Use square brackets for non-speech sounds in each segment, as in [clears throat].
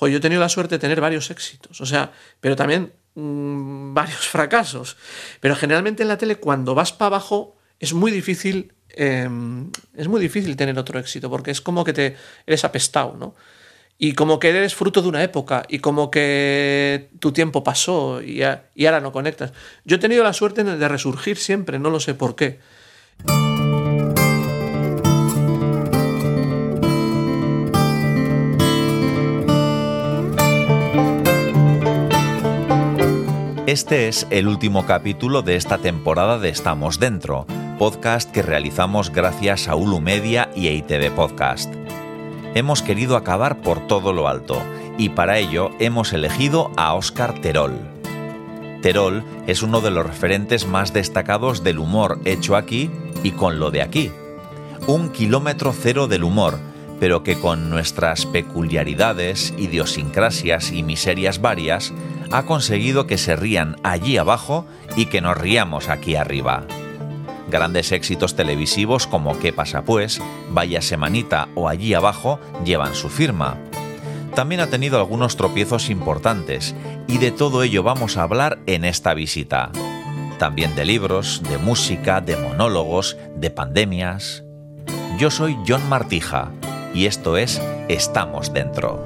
yo he tenido la suerte de tener varios éxitos, o sea, pero también mm, varios [laughs] fracasos. Pero generalmente en la tele, cuando vas para abajo, es muy difícil. eh, es muy difícil tener otro éxito, porque es como que te eres apestado, ¿no? Y como que eres fruto de una época, y como que tu tiempo pasó y ahora no conectas. Yo he tenido la suerte de resurgir siempre, no lo sé por qué. Este es el último capítulo de esta temporada de Estamos Dentro, podcast que realizamos gracias a Ulu Media y EITV Podcast. Hemos querido acabar por todo lo alto y para ello hemos elegido a Óscar Terol. Terol es uno de los referentes más destacados del humor hecho aquí y con lo de aquí. Un kilómetro cero del humor, pero que con nuestras peculiaridades, idiosincrasias y miserias varias, ha conseguido que se rían allí abajo y que nos riamos aquí arriba. Grandes éxitos televisivos como ¿Qué pasa pues?, Vaya Semanita o Allí abajo llevan su firma. También ha tenido algunos tropiezos importantes y de todo ello vamos a hablar en esta visita. También de libros, de música, de monólogos, de pandemias. Yo soy John Martija y esto es Estamos Dentro.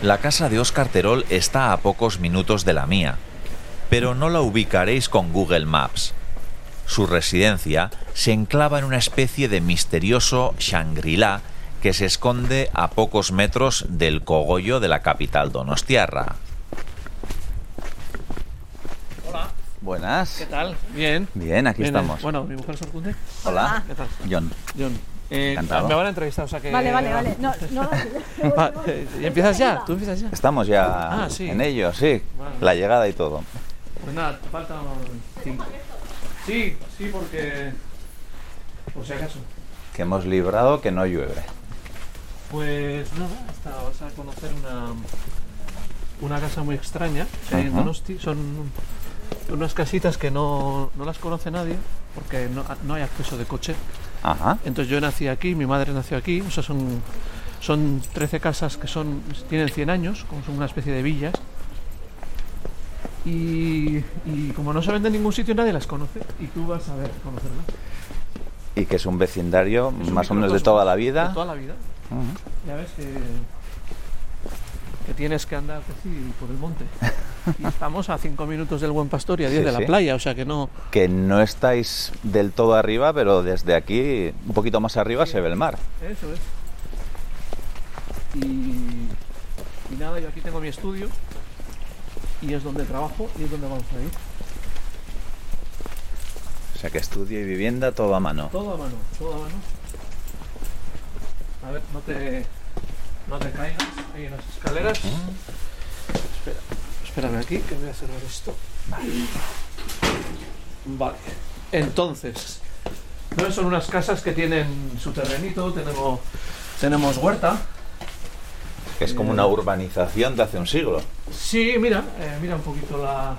La casa de Óscar Terol está a pocos minutos de la mía, pero no la ubicaréis con Google Maps. Su residencia se enclava en una especie de misterioso Shangri-La que se esconde a pocos metros del cogollo de la capital donostiarra. Hola, Buenas. ¿qué tal? Bien. Bien, aquí Bien, estamos. Bueno, mi mujer es Orcunde. Hola. ¿Qué tal? John. John. Eh, me van a entrevistar, o sea que. Vale, vale, vale. No, no, Va, eh, ¿y ¿Empiezas ya? ¿Tú empiezas ya? Estamos ya Ah, sí. en ello, sí. Vale. La llegada y todo. Pues nada, faltan cinco. Sí, sí, porque. Por si acaso. Que hemos librado que no llueve. Pues nada, hasta vas a conocer una. Una casa muy extraña que hay en. Donosti. Son unas casitas que no, no las conoce nadie porque no, no hay acceso de coche. Ajá. Entonces yo nací aquí, mi madre nació aquí, o sea, son, son 13 casas que son, tienen 100 años, como son una especie de villas. Y, y como no se venden en ningún sitio, nadie las conoce. Y tú vas a ver, conocerlas. Y que es un vecindario Es un más o menos de toda la vida. De toda la vida. Ya ves que, que tienes que andar así por el monte. [laughs] Y estamos a 5 minutos del Buen Pastor y a 10 Sí, de la sí. playa, o sea que no... Que no estáis del todo arriba, pero desde aquí, un poquito más arriba, se ve el mar. Eso es. Y, y nada, yo aquí tengo mi estudio y es donde trabajo y es donde vamos a ir. O sea que estudio y vivienda todo a mano. Todo a mano, todo a mano. A ver, no te, no te caigas ahí en las escaleras. Espera, espérame aquí que voy a cerrar esto. Vale. Entonces, ¿no? son unas casas que tienen su terrenito, tenemos, tenemos huerta. Es como una urbanización de hace un siglo. Sí, mira, eh, mira un poquito la.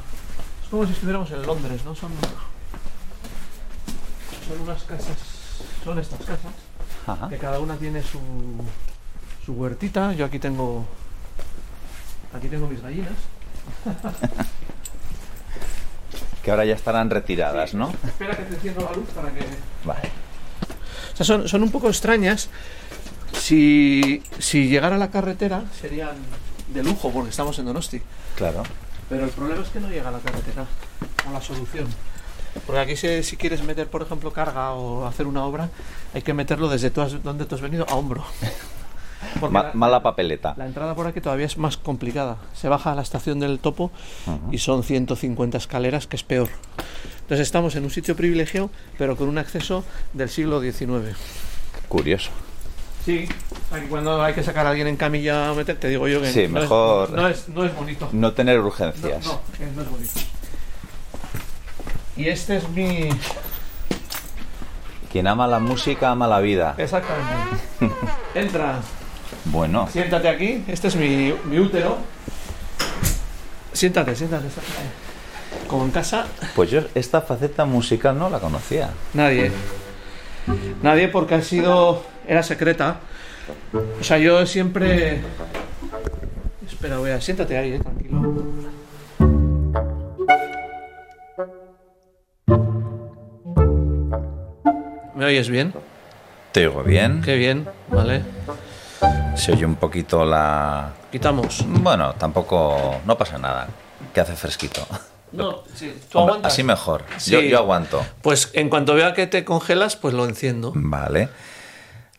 Es como si estuviéramos en Londres, ¿no? Son. Son unas casas. Son estas casas. Ajá. Que cada una tiene su. su huertita. Yo aquí tengo. Aquí tengo mis gallinas. [laughs] Que ahora ya estarán retiradas, ¿no? Espera que te enciendo la luz para que. Vale. O sea, son, son un poco extrañas. Si, si llegara a la carretera serían de lujo porque estamos en Donosti. Claro. Pero el problema es que no llega a la carretera, a la solución. Porque aquí si, si quieres meter, por ejemplo, carga o hacer una obra, hay que meterlo desde tú has- donde tú has venido a hombro. [laughs] Ma- la, mala papeleta. la entrada por aquí todavía es más complicada. Se baja a la estación del topo y son 150 escaleras, que es peor. Entonces estamos en un sitio privilegiado, pero con un acceso del siglo XIX. Curioso. Sí, aquí cuando hay que sacar a alguien en camilla a meter, te digo yo que Sí, no, mejor- es, no, es, no es bonito. No tener urgencias. no, no es bonito. Y este es mi. Quien ama la música ama la vida. Exactamente. [laughs] Entra, Bueno, siéntate aquí. Este es mi, mi útero. Siéntate, siéntate. como en casa, Pues yo esta faceta musical no la conocía. nadie. Nadie porque ha sido. Era secreta. O sea, yo siempre. Espera, voy a. Siéntate ahí, eh, tranquilo. ¿Me oyes bien? Te oigo bien. Qué bien, vale. Se oye un poquito la... Quitamos. Bueno, tampoco... No pasa nada. Que hace fresquito. No, [laughs] sí, tú Hombre, aguantas. Así mejor. Sí. Yo, yo aguanto. Pues en cuanto vea que te congelas, pues lo enciendo. Vale.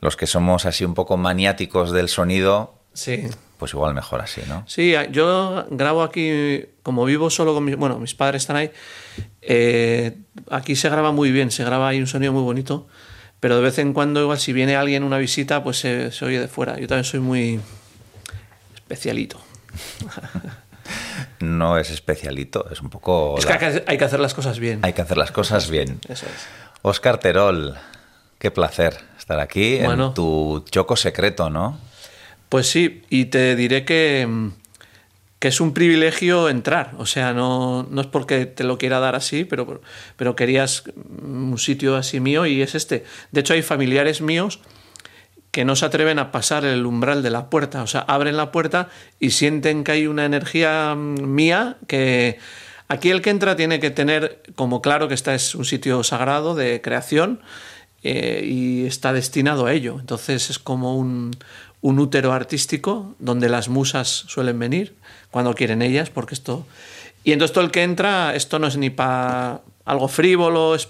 Los que somos así un poco maniáticos del sonido, Sí. Pues igual mejor así, ¿no? Sí, yo grabo aquí, como vivo solo con mis... Bueno, mis padres están ahí. eh, aquí se graba muy bien, se graba ahí un sonido muy bonito. Pero de vez en cuando, igual, si viene alguien una visita, pues se, se oye de fuera. Yo también soy muy especialito. [laughs] No es especialito, es un poco... Es que la- hay que, hay que hacer las cosas bien. hay que hacer las cosas bien. Eso es. Oscar Terol, qué placer estar aquí Bueno. en tu choco secreto, ¿no? Pues sí, y te diré que, que es un privilegio entrar. O sea, no, no es porque te lo quiera dar así, pero, pero querías un sitio así mío y es este. De hecho, hay familiares míos que no se atreven a pasar el umbral de la puerta. O sea, abren la puerta y sienten que hay una energía mía que... Aquí el que entra tiene que tener como claro que esta es un sitio sagrado de creación eh, y está destinado a ello. Entonces es como un, un útero artístico donde las musas suelen venir cuando quieren ellas, porque esto... Y entonces todo el que entra, esto no es ni para algo frívolo, es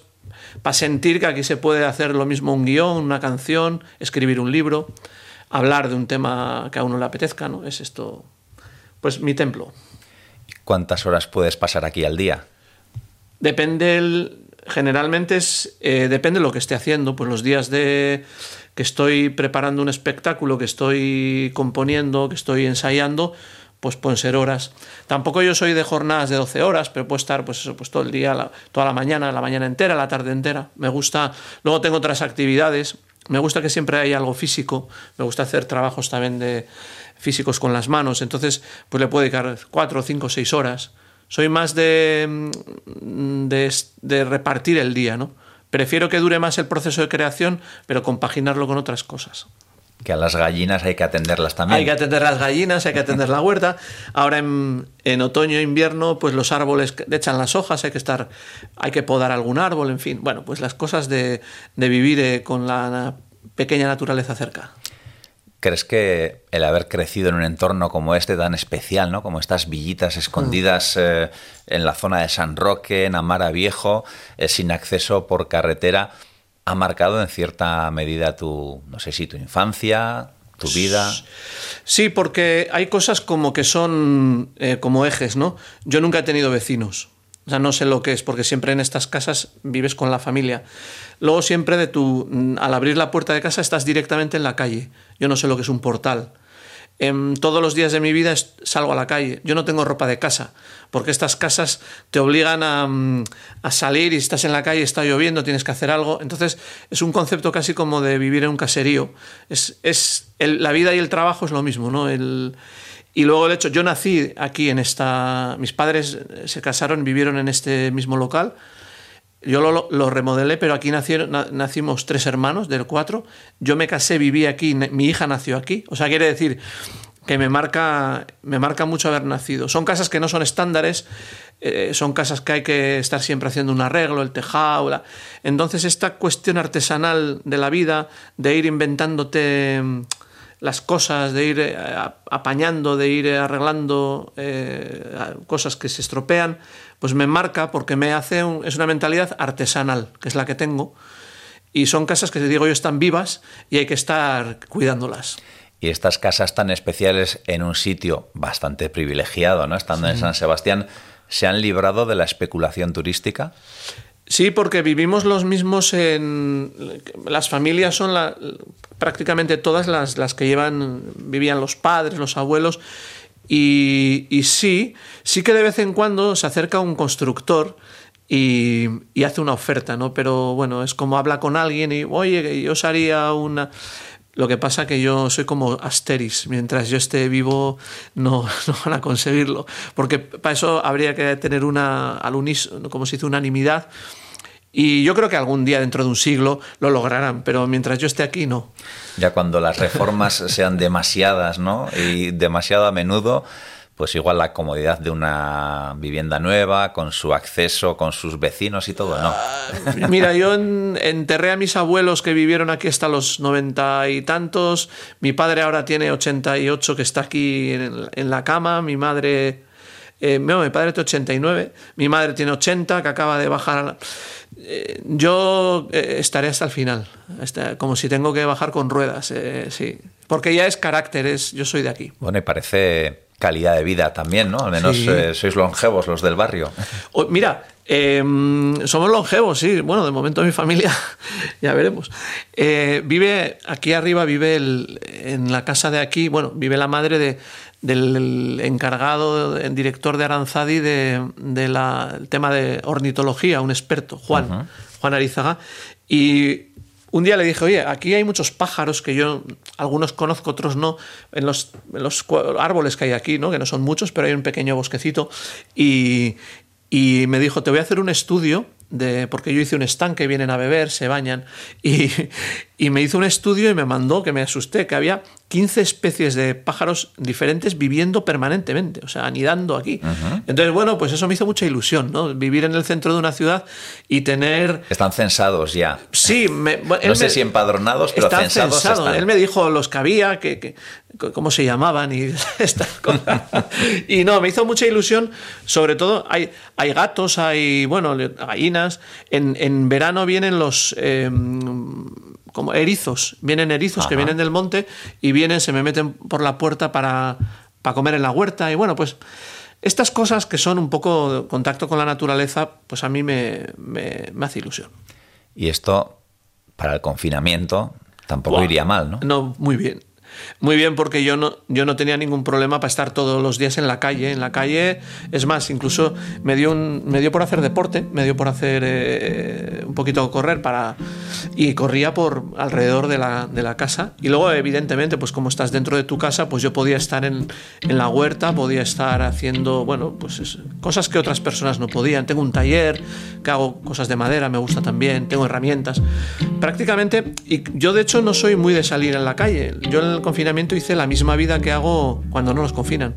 para sentir que aquí se puede hacer lo mismo un guion, una canción, escribir un libro, hablar de un tema que a uno le apetezca, ¿no? Es esto, pues mi templo. ¿Cuántas horas puedes pasar aquí al día? Depende, el- generalmente es, eh, depende de lo que esté haciendo, pues los días de que estoy preparando un espectáculo, que estoy componiendo, que estoy ensayando, pues pueden ser horas. Tampoco yo soy de jornadas de 12 horas, pero puedo estar pues pues todo el día, toda la mañana, la mañana entera, la tarde entera. Me gusta, luego tengo otras actividades, me gusta que siempre haya algo físico, me gusta hacer trabajos también de físicos con las manos, entonces pues le puedo dedicar cuatro, cinco, seis horas. Soy más de, mm, de, de repartir el día, ¿no? Prefiero que dure más el proceso de creación, pero compaginarlo con otras cosas. Que a las gallinas hay que atenderlas también. Hay que atender las gallinas, hay que atender la huerta. Ahora en, en otoño e invierno, pues los árboles echan las hojas, hay que estar, hay que podar algún árbol, en fin. Bueno, pues las cosas de, de vivir eh, con la pequeña naturaleza cerca. ¿Crees que el haber crecido en un entorno como este tan especial, ¿no? como estas villitas escondidas eh, en la zona de San Roque, en Amara Viejo, eh, sin acceso por carretera, ha marcado en cierta medida tu, no sé si tu infancia, tu vida? Sí, porque hay cosas como que son eh, como ejes, ¿no? Yo nunca he tenido vecinos. O sea, no sé lo que es, porque siempre en estas casas vives con la familia. Luego siempre de tu, mm, al abrir la puerta de casa estás directamente en la calle. Yo no sé lo que es un portal. Em, todos los días de mi vida salgo a la calle. Yo no tengo ropa de casa, porque estas casas te obligan a, mm, salir y estás en la calle, está lloviendo, tienes que hacer algo. Entonces es un concepto casi como de vivir en un caserío. Es, es la vida y el trabajo es lo mismo, ¿no? Y luego el hecho, yo nací aquí en esta... Mis padres se casaron, vivieron en este mismo local. Yo lo, lo remodelé, pero aquí nacieron, na- nacimos tres hermanos, del cuatro. Yo me casé, viví aquí, mi hija nació aquí. O sea, quiere decir que me marca, me marca mucho haber nacido. Son casas que no son estándares, eh, son casas que hay que estar siempre haciendo un arreglo, el tejado. Entonces, esta cuestión artesanal de la vida, de ir inventándote mm, las cosas, de ir eh, apañando, de ir arreglando eh, cosas que se estropean, pues me marca porque me hace un- es una mentalidad artesanal, que es la que tengo. Y son casas que, digo yo, están vivas y hay que estar cuidándolas. Y estas casas tan especiales en un sitio bastante privilegiado, ¿no? Estando en San Sebastián, ¿se han librado de la especulación turística? Sí, porque vivimos los mismos en... Las familias son la- prácticamente todas las, las que llevan, vivían los padres, los abuelos, y, sí, sí que de vez en cuando se acerca un constructor y, y hace una oferta, ¿no? Pero bueno, es como habla con alguien y, oye, yo os haría una... Lo que pasa que yo soy como Asteris. Mientras yo esté vivo, no, [laughs] no van a conseguirlo. Porque para eso habría que tener una, al unísono, como se dice, unanimidad. Y yo creo que algún día, dentro de un siglo, lo lograrán. Pero mientras yo esté aquí, no. Ya cuando las reformas [laughs] sean demasiadas, ¿no? Y demasiado a menudo pues igual la comodidad de una vivienda nueva, con su acceso, con sus vecinos y todo, ¿no? Ah, mira, yo enterré a mis abuelos que vivieron aquí hasta los noventa y tantos. Mi padre ahora tiene 88 que está aquí en, la cama. Mi madre... Eh, no, mi padre tiene 89. Mi madre tiene 80 que acaba de bajar... Eh, yo eh, estaré hasta el final, como si tengo que bajar con ruedas, sí. Porque ya es carácter, es, yo soy de aquí. Bueno, y parece calidad de vida también, ¿no? Al menos sois longevos los del barrio. mira, em, somos longevos, sí. Bueno, de momento mi familia, [laughs] ya veremos. Eh, vive, aquí arriba vive el, en la casa de aquí, bueno, vive la madre de, del encargado, el director de Aranzadi del de, la tema de ornitología, un experto, Juan, Juan Arizaga. Y un día le dije, oye, aquí hay muchos pájaros que yo, algunos conozco, otros no, en los, árboles que hay aquí, ¿no? que no son muchos, pero hay un pequeño bosquecito. Y, y me dijo, te voy a hacer un estudio de, porque yo hice un estanque, vienen a beber, se bañan, y, [laughs] y, me hizo un estudio y me mandó, que me asusté, que había 15 especies de pájaros diferentes viviendo permanentemente, o sea, anidando aquí. Entonces, bueno, pues eso me hizo mucha ilusión, ¿no? Vivir en el centro de una ciudad y tener... Están censados ya. Sí, [laughs] no sé si empadronados, pero censados. Él me dijo los que había, que, cómo se llamaban y [laughs] estas cosas. y no, me hizo mucha ilusión, sobre todo hay, hay gatos, hay, bueno, gallinas. En, en verano vienen los... Em, como erizos, vienen erizos que vienen del monte y vienen, se me meten por la puerta para, para comer en la huerta y bueno, pues estas cosas que son un poco contacto con la naturaleza, pues a mí me, me, hace ilusión. Y esto, para el confinamiento, tampoco iría mal, ¿no? No, muy bien. Muy bien, porque yo no, yo no tenía ningún problema para estar todos los días en la calle. En la calle, es más, incluso me dio, un, me dio por hacer deporte, me dio por hacer eh, un poquito correr para, y corría por alrededor de la, de la, casa. Y luego, evidentemente, pues como estás dentro de tu casa, pues yo podía estar en, en la huerta, podía estar haciendo, bueno, pues cosas que otras personas no podían. Tengo un taller que hago cosas de madera, me gusta también, tengo herramientas. Prácticamente, y yo de hecho no soy muy de salir en la calle. Yo confinamiento hice la misma vida que hago cuando no nos confinan.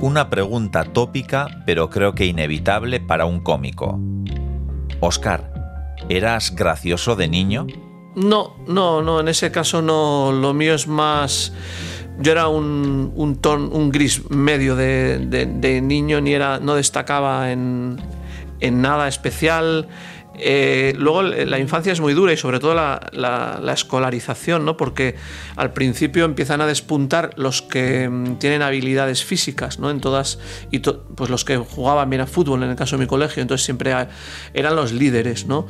Una pregunta tópica, pero creo que inevitable para un cómico. Oscar, ¿eras gracioso de niño? No, no, no, en ese caso no. Lo mío es más yo era un, un, un gris medio de, niño, ni era, no destacaba en, nada especial. Eh, luego la infancia es muy dura y sobre todo la, escolarización, ¿no? porque al principio empiezan a despuntar los que mm, tienen habilidades físicas, ¿no? en todas, y pues los que jugaban bien a fútbol en el caso de mi colegio, entonces siempre eran los líderes. ¿no?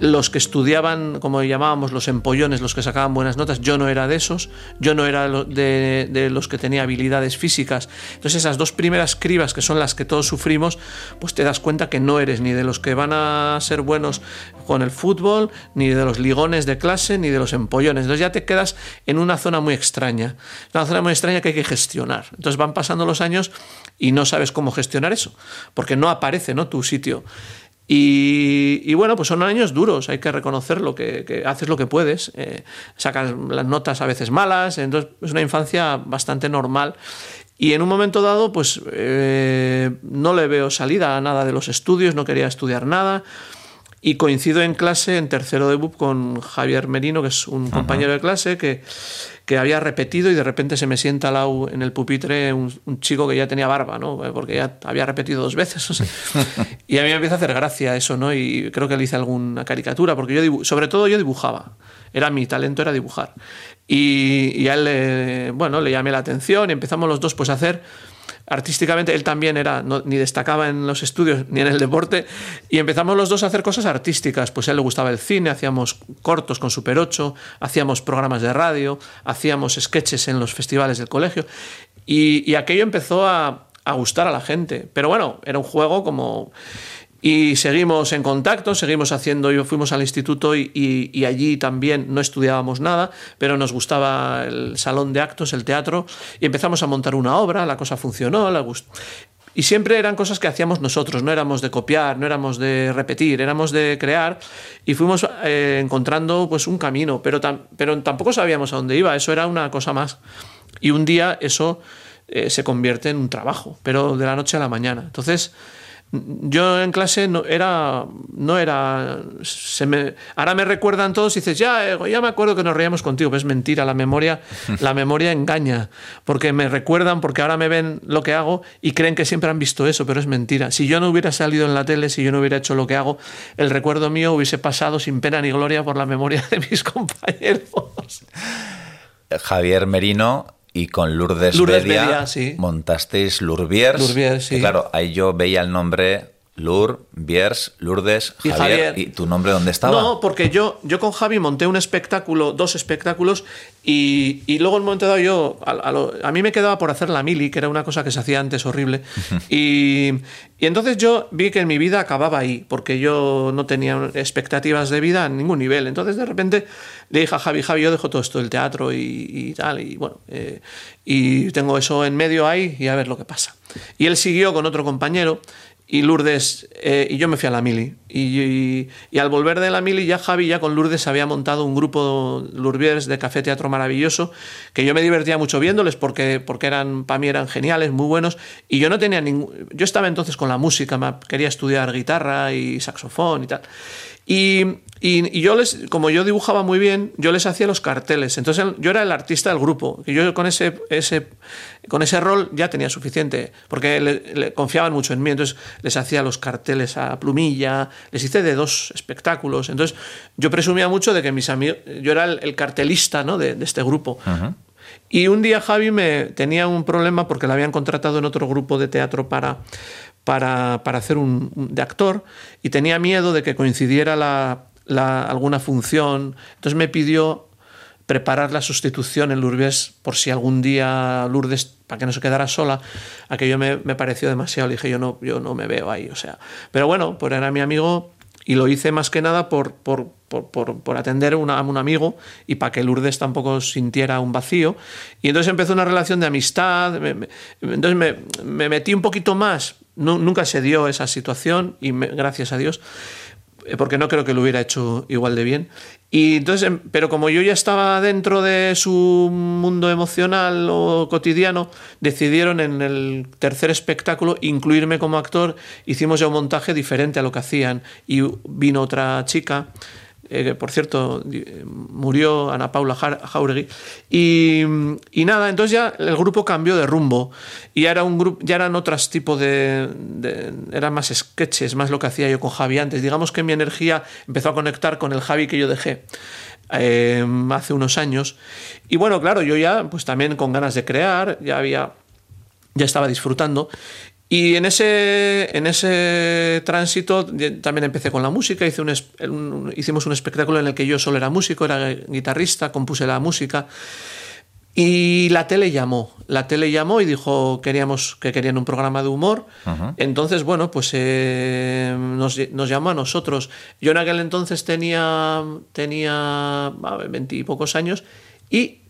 Los que estudiaban, como llamábamos, los empollones, los que sacaban buenas notas, yo no era de esos, yo no era de, los que tenía habilidades físicas. Entonces esas dos primeras cribas, que son las que todos sufrimos, pues te das cuenta que no eres ni de los que van a ser buenos con el fútbol, ni de los ligones de clase, ni de los empollones. Entonces ya te quedas en una zona muy extraña, una zona muy extraña que hay que gestionar. Entonces van pasando los años y no sabes cómo gestionar eso, porque no aparece ¿no? tu sitio. Y, bueno, pues son años duros, hay que reconocerlo, que, que haces lo que puedes, eh, sacas las notas a veces malas, entonces es una infancia bastante normal. Y en un momento dado, pues eh, no le veo salida a nada de los estudios, no quería estudiar nada. Y coincido en clase, en tercero de BUP, con Javier Merino, que es un compañero de clase, que, que había repetido y de repente se me sienta al lado en el pupitre un, chico que ya tenía barba, ¿no? Porque ya había repetido dos veces. [laughs] y a mí me empieza a hacer gracia eso, ¿no? Y creo que le hice alguna caricatura, porque yo, sobre todo yo dibujaba. Era mi talento, era dibujar. Y, y a él, le, bueno, le llamé la atención y empezamos los dos pues a hacer artísticamente él también era, ni destacaba en los estudios ni en el deporte, y empezamos los dos a hacer cosas artísticas. Pues a él le gustaba el cine, hacíamos cortos con Super 8, hacíamos programas de radio, hacíamos sketches en los festivales del colegio, y, aquello empezó a, a gustar a la gente. Pero bueno, era un juego como... Y seguimos en contacto, seguimos haciendo, yo fuimos al instituto y, allí también no estudiábamos nada, pero nos gustaba el salón de actos, el teatro, y empezamos a montar una obra, la cosa funcionó, la gustó. Y siempre eran cosas que hacíamos nosotros, no éramos de copiar, no éramos de repetir, éramos de crear y fuimos eh, encontrando pues un camino, pero, pero tampoco sabíamos a dónde iba, eso era una cosa más. Y un día eso eh, se convierte en un trabajo, pero de la noche a la mañana. Entonces, yo en clase no era no era se me, ahora me recuerdan todos y dices ya eh, ya me acuerdo que nos reíamos contigo pero es mentira la memoria [laughs] la memoria engaña porque me recuerdan porque ahora me ven lo que hago y creen que siempre han visto eso pero es mentira. Si yo no hubiera salido en la tele si yo no hubiera hecho lo que hago el recuerdo mío hubiese pasado sin pena ni gloria por la memoria de mis [laughs] compañeros. Javier Merino y con Lourdes, Bedia, montasteis Lourbiers. claro, ahí yo veía el nombre Lour, Biers, Lourdes, Javier, y tu nombre dónde estaba? No, porque yo, yo con Javi monté un espectáculo, dos espectáculos, y, y luego en un momento dado yo, a, mí me quedaba por hacer la mili, que era una cosa que se hacía antes horrible, y, y, entonces yo vi que en mi vida acababa ahí, porque yo no tenía expectativas de vida a ningún nivel. Entonces de repente le dije a Javi, Javi, yo dejo todo esto del teatro y, tal, y bueno, eh, y tengo eso en medio ahí y a ver lo que pasa. Y él siguió con otro compañero y Lourdes, eh, y yo me fui a la mili. Y, al volver de la mili, ya Javi, ya con Lourdes, había montado un grupo Lourbiers de Café Teatro Maravilloso, que yo me divertía mucho viéndoles porque, porque eran, para mí eran geniales, muy buenos. Y yo no tenía ningún. Yo estaba entonces con la música, quería estudiar guitarra y saxofón y tal. Y, y, yo les, como yo dibujaba muy bien, yo les hacía los carteles. Entonces yo era el artista del grupo. Y yo con ese, ese, con ese rol ya tenía suficiente, porque le, confiaban mucho en mí. Entonces les hacía los carteles a plumilla, les hice de dos espectáculos. Entonces yo presumía mucho de que mis amigos, yo era el, cartelista ¿no? de, este grupo. Y un día Javi me tenía un problema porque le habían contratado en otro grupo de teatro para para, hacer un, de actor y tenía miedo de que coincidiera la, alguna función. Entonces me pidió preparar la sustitución en Lourdes por si algún día Lourdes, para que no se quedara sola, aquello me, me pareció demasiado. Le dije, yo no, yo no me veo ahí, o sea. Pero bueno, pues era mi amigo y lo hice más que nada por, por, por, por atender a un amigo y para que Lourdes tampoco sintiera un vacío. Y entonces empezó una relación de amistad. entonces me, me metí un poquito más nunca se dio esa situación y gracias a Dios, porque no creo que lo hubiera hecho igual de bien. Y entonces, em, pero como yo ya estaba dentro de su mundo emocional o cotidiano, decidieron en el tercer espectáculo incluirme como actor. Hicimos ya un montaje diferente a lo que hacían y vino otra chica eh, por cierto, murió Ana Paula Jauregui. Y, y, nada, entonces ya el grupo cambió de rumbo. Y ya, era un grupo, ya eran otros tipos de, Eran más sketches, más lo que hacía yo con Javi antes. Digamos que mi energía empezó a conectar con el Javi que yo dejé. Eh, hace unos años y bueno claro yo ya pues también con ganas de crear ya había ya estaba disfrutando y en ese, en ese tránsito también empecé con la música, hice un, hicimos un espectáculo en el que yo solo era músico, era guitarrista, compuse la música. Y la tele llamó, la tele llamó y dijo queríamos, que querían un programa de humor. Entonces, bueno, pues eh, nos, nos, llamó a nosotros. Yo en aquel entonces tenía, tenía veintipocos años y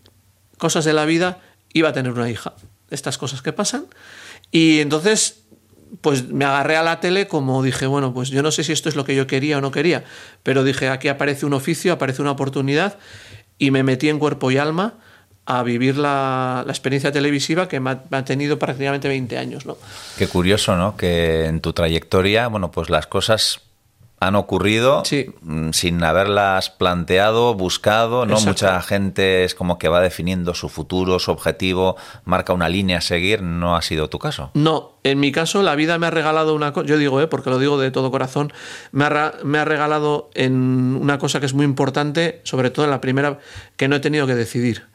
cosas de la vida, iba a tener una hija. Estas cosas que pasan. Y entonces, pues me agarré a la tele como dije, bueno, pues yo no sé si esto es lo que yo quería o no quería, pero dije, aquí aparece un oficio, aparece una oportunidad y me metí en cuerpo y alma a vivir la, la experiencia televisiva que me ha, me ha, tenido prácticamente 20 años, ¿no? Qué curioso, ¿no? Que en tu trayectoria, bueno, pues las cosas han ocurrido mm, sin haberlas planteado, buscado, ¿no? Mucha gente es como que va definiendo su futuro, su objetivo, marca una línea a seguir, no ha sido tu caso. No, en mi caso la vida me ha regalado una cosa, yo digo, ¿eh? porque lo digo de todo corazón, me ha, me ha regalado en una cosa que es muy importante, sobre todo en la primera, que no he tenido que decidir,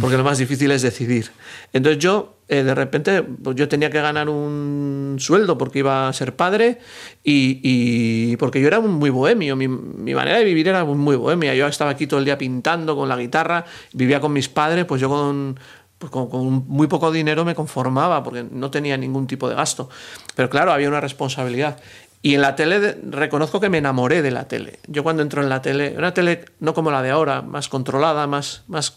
porque lo más difícil es decidir. Entonces yo eh, de repente pues yo tenía que ganar un sueldo porque iba a ser padre y, porque yo era muy bohemio, mi, manera de vivir era muy bohemia. Yo estaba aquí todo el día pintando con la guitarra, vivía con mis padres, pues yo con, pues con, muy poco dinero me conformaba porque no tenía ningún tipo de gasto. Pero claro, había una responsabilidad. Y en la tele reconozco que me enamoré de la tele. Yo cuando entro en la tele, una tele no como la de ahora, más controlada, más, más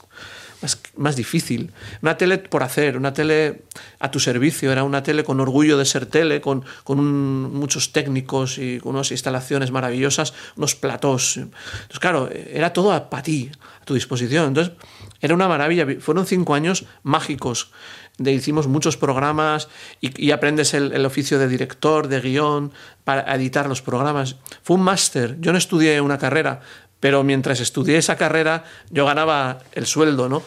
más, difícil. Una tele por hacer, una tele a tu servicio, era una tele con orgullo de ser tele, con, con muchos técnicos y con unas instalaciones maravillosas, unos platós. Entonces, claro, era todo para ti, a tu disposición. Entonces, era una maravilla. Fueron cinco años mágicos. De, hicimos muchos programas y, aprendes el, el, oficio de director, de guion, para editar los programas. Fue un máster. Yo no estudié una carrera, pero mientras estudié esa carrera yo ganaba el sueldo, ¿no?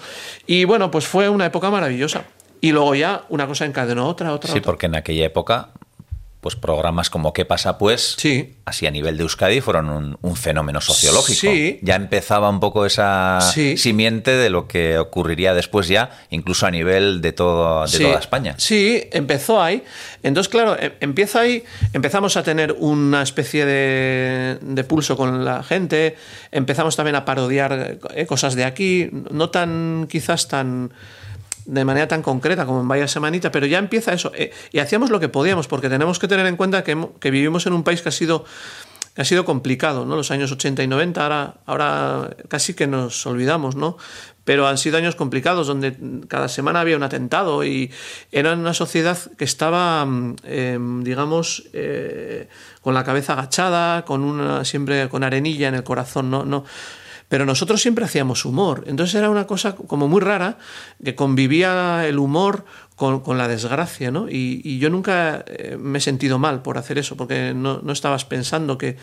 Y bueno, pues fue una época maravillosa. Y luego ya una cosa encadenó otra, otra. Sí, porque en aquella época pues programas como ¿Qué pasa pues? Sí. Así a nivel de Euskadi fueron un, fenómeno sociológico. Sí. Ya empezaba un poco esa simiente de lo que ocurriría después ya, incluso a nivel de, todo, de toda España. Sí, empezó ahí. Entonces, claro, em, empieza ahí, empezamos a tener una especie de, de pulso con la gente, empezamos también a parodiar eh, cosas de aquí, no tan quizás tan de manera tan concreta como en Vaya Semanita, pero ya empieza eso. Eh, y hacíamos lo que podíamos, porque tenemos que tener en cuenta que, vivimos en un país que ha sido ha sido complicado, ¿no? Los años 80 y 90, ahora, ahora casi que nos olvidamos, ¿no? Pero han sido años complicados donde cada semana había un atentado y era una sociedad que estaba, em, digamos, eh, con la cabeza agachada, con una siempre con arenilla en el corazón, no, no, pero nosotros siempre hacíamos humor. Entonces era una cosa como muy rara que convivía el humor con, la desgracia, ¿no? Y, yo nunca eh, me he sentido mal por hacer eso, porque no, estabas pensando que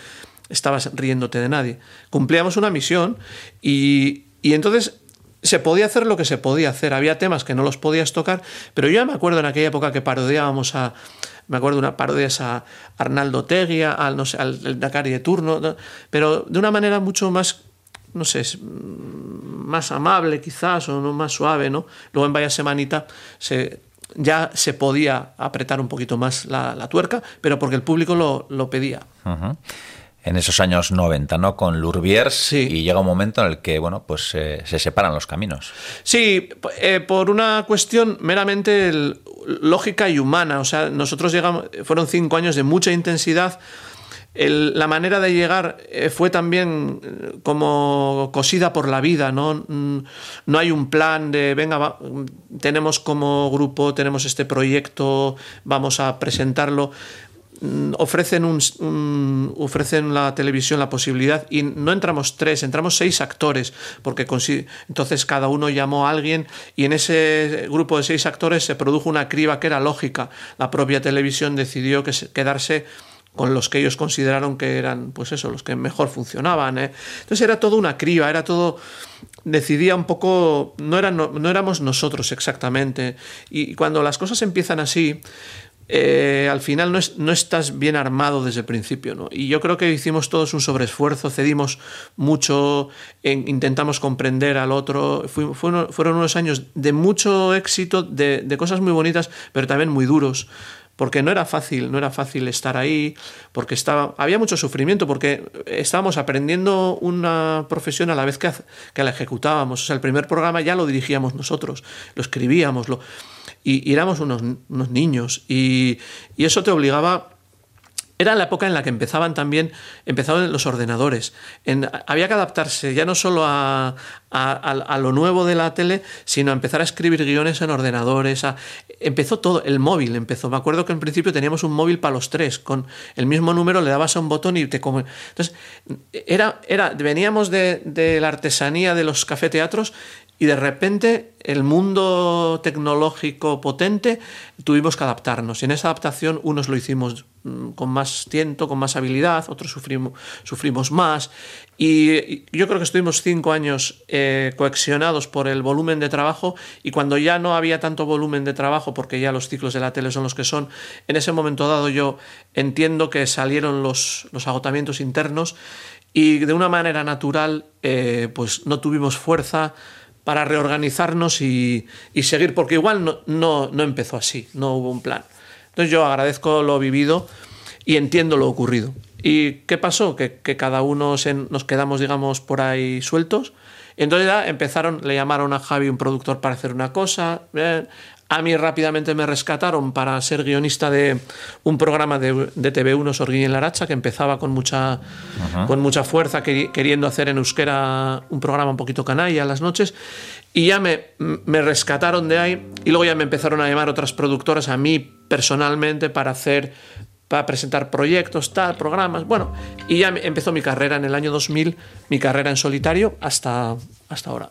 estabas riéndote de nadie. Cumplíamos una misión y, entonces se podía hacer lo que se podía hacer. Había temas que no los podías tocar, pero yo ya me acuerdo en aquella época que parodiábamos a, me acuerdo una parodia a Arnaldo Teguia, al, no sé, al de turno, pero de una manera mucho más no sé, mm, más amable quizás o no más suave, ¿no? Luego en Vaya Semanita se, ya se podía apretar un poquito más la, tuerca, pero porque el público lo, pedía. En esos años 90, ¿no? Con Lurbiers y llega un momento en el que, bueno, pues eh, se separan los caminos. Sí, eh, por una cuestión meramente lógica y humana. O sea, nosotros llegamos, fueron cinco años de mucha intensidad la manera de llegar eh, fue también eh, como cosida por la vida, ¿no? Mm, no hay un plan de, venga, tenemos como grupo, tenemos este proyecto, vamos a presentarlo. Mm, ofrecen, un, ofrecen la televisión la posibilidad y no entramos tres, entramos seis actores, porque entonces cada uno llamó a alguien y en ese grupo de seis actores se produjo una criba que era lógica. La propia televisión decidió que quedarse con los que ellos consideraron que eran, pues eso, los que mejor funcionaban. ¿eh? Entonces era todo una criba, era todo, decidía un poco, no, no, éramos nosotros exactamente. Y cuando las cosas empiezan así, eh, al final no, no, estás bien armado desde el principio. ¿no? Y yo creo que hicimos todos un sobreesfuerzo, cedimos mucho, intentamos comprender al otro. fueron, unos años de mucho éxito, de cosas muy bonitas, pero también muy duros porque no era fácil, no era fácil estar ahí, porque estaba, había mucho sufrimiento, porque estábamos aprendiendo una profesión a la vez que, que la ejecutábamos. O sea, el primer programa ya lo dirigíamos nosotros, lo escribíamos, lo, y, éramos unos, unos niños, y, y eso te obligaba era la época en la que empezaban también, empezaban los ordenadores. había que adaptarse ya no solo a, lo nuevo de la tele, sino a empezar a escribir guiones en ordenadores. empezó todo, el móvil empezó. Me acuerdo que en principio teníamos un móvil para los tres, con el mismo número le dabas a un botón y te... Entonces, era, era, veníamos de, de la artesanía de los cafeteatros y de repente el mundo tecnológico potente tuvimos que adaptarnos. Y en esa adaptación unos lo hicimos mm, con más tiento, con más habilidad, otros sufrimos, sufrimos más. Y yo creo que estuvimos cinco años eh, coexionados por el volumen de trabajo y cuando ya no había tanto volumen de trabajo, porque ya los ciclos de la tele son los que son, en ese momento dado yo entiendo que salieron los, los agotamientos internos y de una manera natural eh, pues no tuvimos fuerza para reorganizarnos y, seguir, porque igual no, no, no, empezó así, no hubo un plan. Entonces yo agradezco lo vivido y entiendo lo ocurrido. ¿Y qué pasó? Que, cada uno nos quedamos, digamos, por ahí sueltos. Entonces ya empezaron, le llamaron a Javi un productor para hacer una cosa. A mí rápidamente me rescataron para ser guionista de un programa de, de TV1 Sorguín en Laracha que empezaba con mucha, con mucha fuerza, queriendo hacer en euskera un programa un poquito canalla a las noches. Y ya me, me rescataron de ahí y luego ya me empezaron a llamar otras productoras a mí personalmente para hacer para presentar proyectos, tal, programas, bueno, y ya empezó mi carrera en el año 2000, mi carrera en solitario hasta, hasta ahora.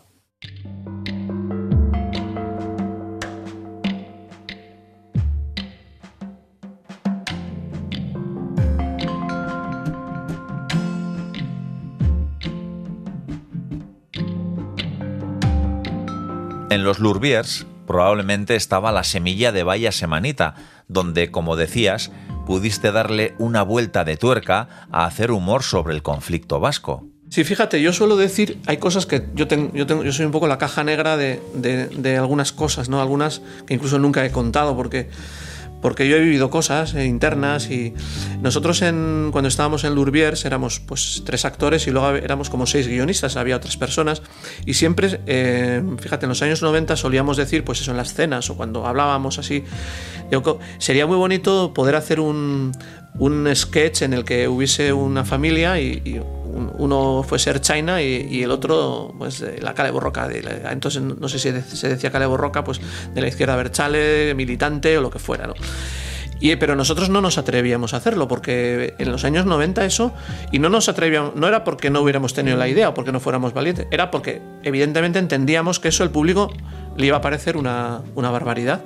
En los Lurbiers probablemente estaba la semilla de Vaya Semanita, donde, como decías, pudiste darle una vuelta de tuerca a hacer humor sobre el conflicto vasco. Sí, fíjate, yo suelo decir, hay cosas que yo tengo, yo soy un poco la caja negra de, de algunas cosas, ¿no? Algunas que incluso nunca he contado, porque porque yo he vivido cosas eh, internas y nosotros en, cuando estábamos en Lurbiers éramos pues tres actores y luego éramos como seis guionistas, había otras personas. Y siempre, eh, fíjate, en los años 90 solíamos decir, pues eso en las cenas o cuando hablábamos así, sería muy bonito poder hacer un, un sketch en el que hubiese una familia y, uno fuese China y, el otro pues la Cale Borroca entonces no sé si se decía Cale Borroca pues de la izquierda Berchale militante o lo que fuera ¿no? Y, pero nosotros no nos atrevíamos a hacerlo porque en los años 90 eso y no nos atrevíamos no era porque no hubiéramos tenido la idea o porque no fuéramos valientes era porque evidentemente entendíamos que eso el público le iba a parecer una, una barbaridad.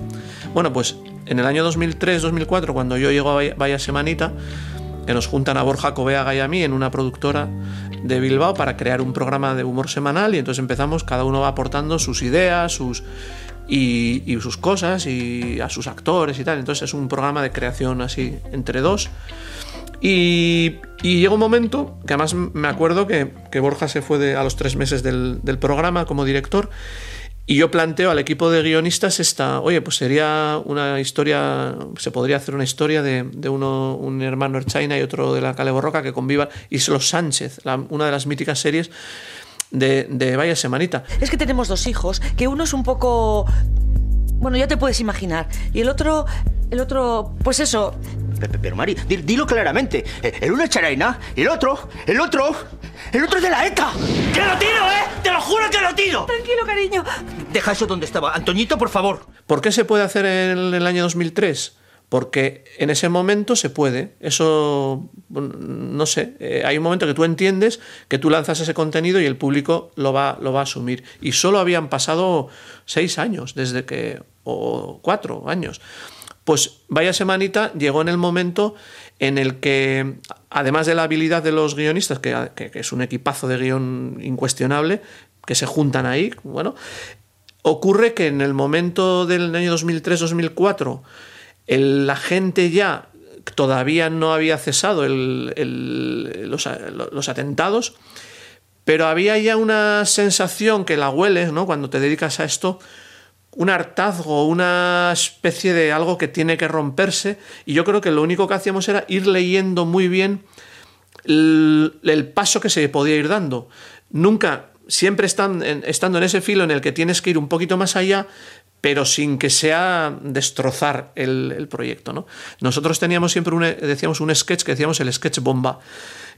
Bueno pues en el año 2003-2004, cuando yo llego a Vaya Semanita, que nos juntan a Borja Coveaga y a mí en una productora de Bilbao para crear un programa de humor semanal y entonces empezamos, cada uno va aportando sus ideas, sus y, sus cosas y a sus actores y tal. Entonces es un programa de creación así entre dos. Y, llega un momento que además me acuerdo que, Borja se fue a los tres meses del, del programa como director y yo planteo al equipo de guionistas esta, oye, pues sería una historia, se podría hacer una historia de, uno, un hermano Erchaina y otro de la Cale Borroca que convivan, y los Sánchez, una de las míticas series de, de Vaya Semanita. Es que tenemos dos hijos, que uno es un poco... Bueno, ya te puedes imaginar. Y el otro, el otro, pues eso, pero, Mari, dilo claramente. El uno es Charaina y el otro, el otro, el otro es de la ETA. ¡Que lo tiro, eh! ¡Te lo juro que lo tiro! Tranquilo, cariño. Deja eso donde estaba. Antoñito, por favor. ¿Por qué se puede hacer en el año 2003? Porque en ese momento se puede. Eso, no sé, eh, hay un momento que tú entiendes que tú lanzas ese contenido y el público lo va, lo va a asumir. Y solo habían pasado seis años desde que, o cuatro años. Pues vaya semanita llegó en el momento en el que, además de la habilidad de los guionistas, que, es un equipazo de guion incuestionable, que se juntan ahí, bueno, ocurre que en el momento del año 2003-2004, la gente ya todavía no había cesado los, atentados, pero había ya una sensación que la hueles, ¿no? Cuando te dedicas a esto, un hartazgo, una especie de algo que tiene que romperse. Y yo creo que lo único que hacíamos era ir leyendo muy bien el, paso que se podía ir dando. Nunca, siempre están, estando en ese filo en el que tienes que ir un poquito más allá, pero sin que sea destrozar el, proyecto. ¿no? Nosotros teníamos siempre un, decíamos un sketch que decíamos el sketch bomba,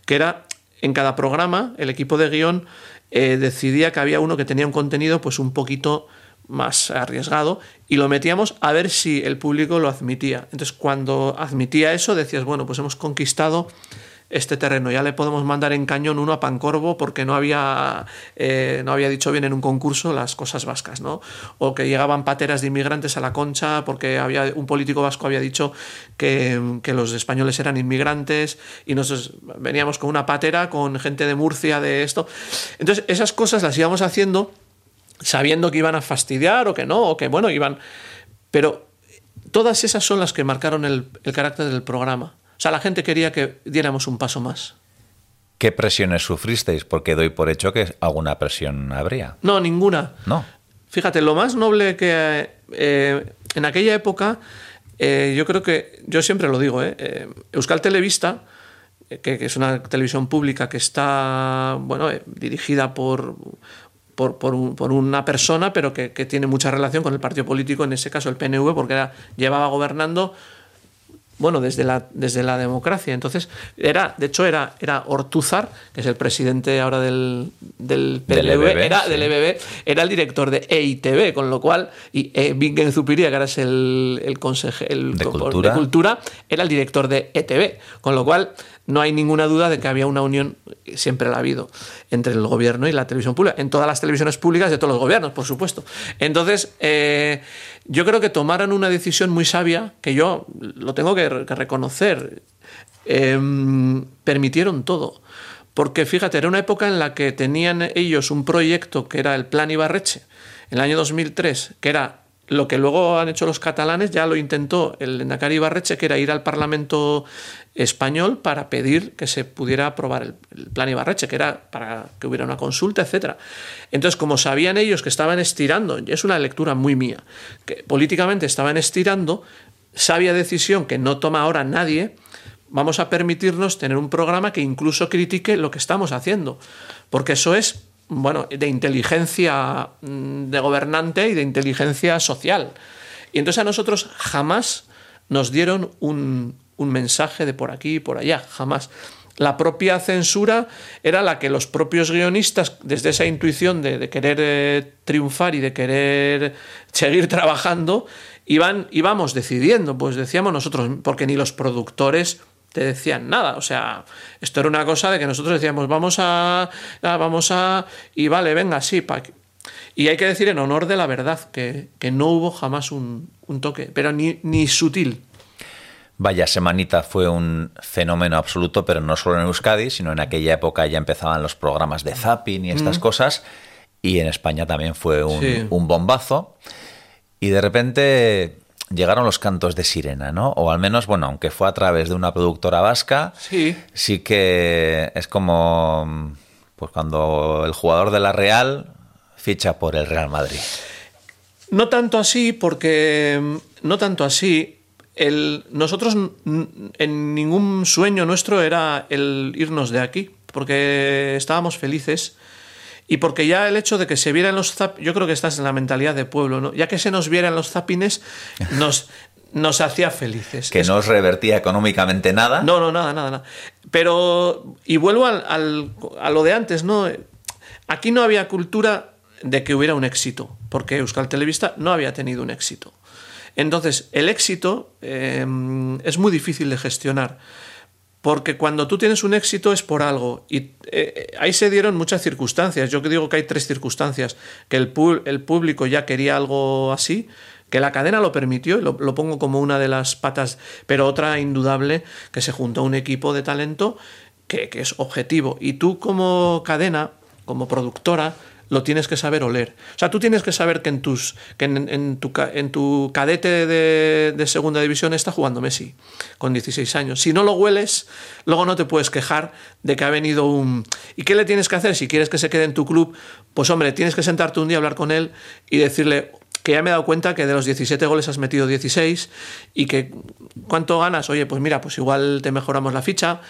que era en cada programa el equipo de guion eh, decidía que había uno que tenía un contenido pues un poquito más arriesgado y lo metíamos a ver si el público lo admitía. Entonces, cuando admitía eso, decías, bueno, pues hemos conquistado este terreno, ya le podemos mandar en cañón uno a Pancorvo porque no había, eh, no había dicho bien en un concurso las cosas vascas, ¿no? O que llegaban pateras de inmigrantes a la concha porque había, un político vasco había dicho que, que los españoles eran inmigrantes y nosotros veníamos con una patera con gente de Murcia, de esto. Entonces, esas cosas las íbamos haciendo sabiendo que iban a fastidiar o que no, o que bueno, iban... Pero todas esas son las que marcaron el, carácter del programa. O sea, la gente quería que diéramos un paso más. ¿Qué presiones sufristeis? Porque doy por hecho que alguna presión habría. No, ninguna. No. Fíjate, lo más noble que eh, en aquella época, eh, yo creo que, yo siempre lo digo, eh, Euskal Televista, que, que es una televisión pública que está, bueno, dirigida por, por, por un- por una persona, pero que, que tiene mucha relación con el partido político, en ese caso el PNV, porque era, llevaba gobernando bueno, desde la, desde la democracia. Entonces, era, de hecho, era, era Ortúzar, que es el presidente ahora del, del Del PNV, EBB, era, sí. del EBB, era el director de EITB, con lo cual, y eh, Bingen Zupiria, que ahora es el, el consejero el De Cultura. Cultura, era el director de ETB, con lo cual no hay ninguna duda de que había una unión, siempre la ha habido, entre el gobierno y la televisión pública, en todas las televisiones públicas de todos los gobiernos, por supuesto. Entonces, eh, yo creo que tomaron una decisión muy sabia, que yo lo tengo que, reconocer, Em, permitieron todo. Porque fíjate, era una época en la que tenían ellos un proyecto que era el Plan Ibarreche, en el año 2003, que era lo que luego han hecho los catalanes, ya lo intentó el Endacari Ibarreche, que era ir al Parlamento español para pedir que se pudiera aprobar el, Plan Ibarreche, que era para que hubiera una consulta, etcétera. Entonces, como sabían ellos que estaban estirando, es una lectura muy mía, que políticamente estaban estirando, sabia decisión que no toma ahora nadie, vamos a permitirnos tener un programa que incluso critique lo que estamos haciendo, porque eso es, bueno, de inteligencia mm, de gobernante y de inteligencia social. Y entonces a nosotros jamás nos dieron un, un mensaje de por aquí y por allá, jamás. La propia censura era la que los propios guionistas, desde esa intuición de, querer eh, triunfar y de querer seguir trabajando, iban, íbamos decidiendo, pues decíamos nosotros, porque ni los productores te decían nada. O sea, esto era una cosa de que nosotros decíamos, vamos a, ah, vamos a, y vale, venga, sí, pa' y hay que decir en honor de la verdad que, que no hubo jamás un, un toque, pero ni, ni sutil. Vaya semanita fue un fenómeno absoluto, pero no solo en Euskadi, sino en aquella época ya empezaban los programas de zapping y estas cosas, y en España también fue un, Sí. un bombazo. Y de repente llegaron los cantos de sirena, ¿no? O al menos, bueno, aunque fue a través de una productora vasca, Sí. sí que es como pues cuando el jugador de la Real ficha por el Real Madrid. No tanto así, porque mm, no tanto así. El, nosotros en ningún sueño nuestro era el irnos de aquí, porque estábamos felices y porque ya el hecho de que se vieran los zap, yo creo que esta es la mentalidad de pueblo, ¿no? Ya que se nos vieran los zapines, [laughs] nos, nos hacía felices. Que no os revertía económicamente nada. no, no, nada, nada, nada. Pero, y vuelvo al, al- a lo de antes, ¿no? Aquí no había cultura de que hubiera un éxito, porque Euskal Televista no había tenido un éxito. Entonces, el éxito eh, es muy difícil de gestionar, porque cuando tú tienes un éxito es por algo. Y eh, ahí se dieron muchas circunstancias. Yo digo que hay tres circunstancias. Que el, público ya quería algo así, que la cadena lo permitió, y lo, pongo como una de las patas, pero otra indudable, que se juntó un equipo de talento que es objetivo. Y tú como cadena, como productora, lo tienes que saber oler. O sea, tú tienes que saber que en, tus, que en, en tu, en tu cadete de, de segunda división está jugando Messi con 16 años. Si no lo hueles, luego no te puedes quejar de que ha venido un... ¿Y qué le tienes que hacer si quieres que se quede en tu club? Pues hombre, tienes que sentarte un día a hablar con él y decirle que ya me he dado cuenta que de los 17 goles has metido 16 y que ¿cuánto ganas? Oye, pues mira, pues igual te mejoramos la ficha,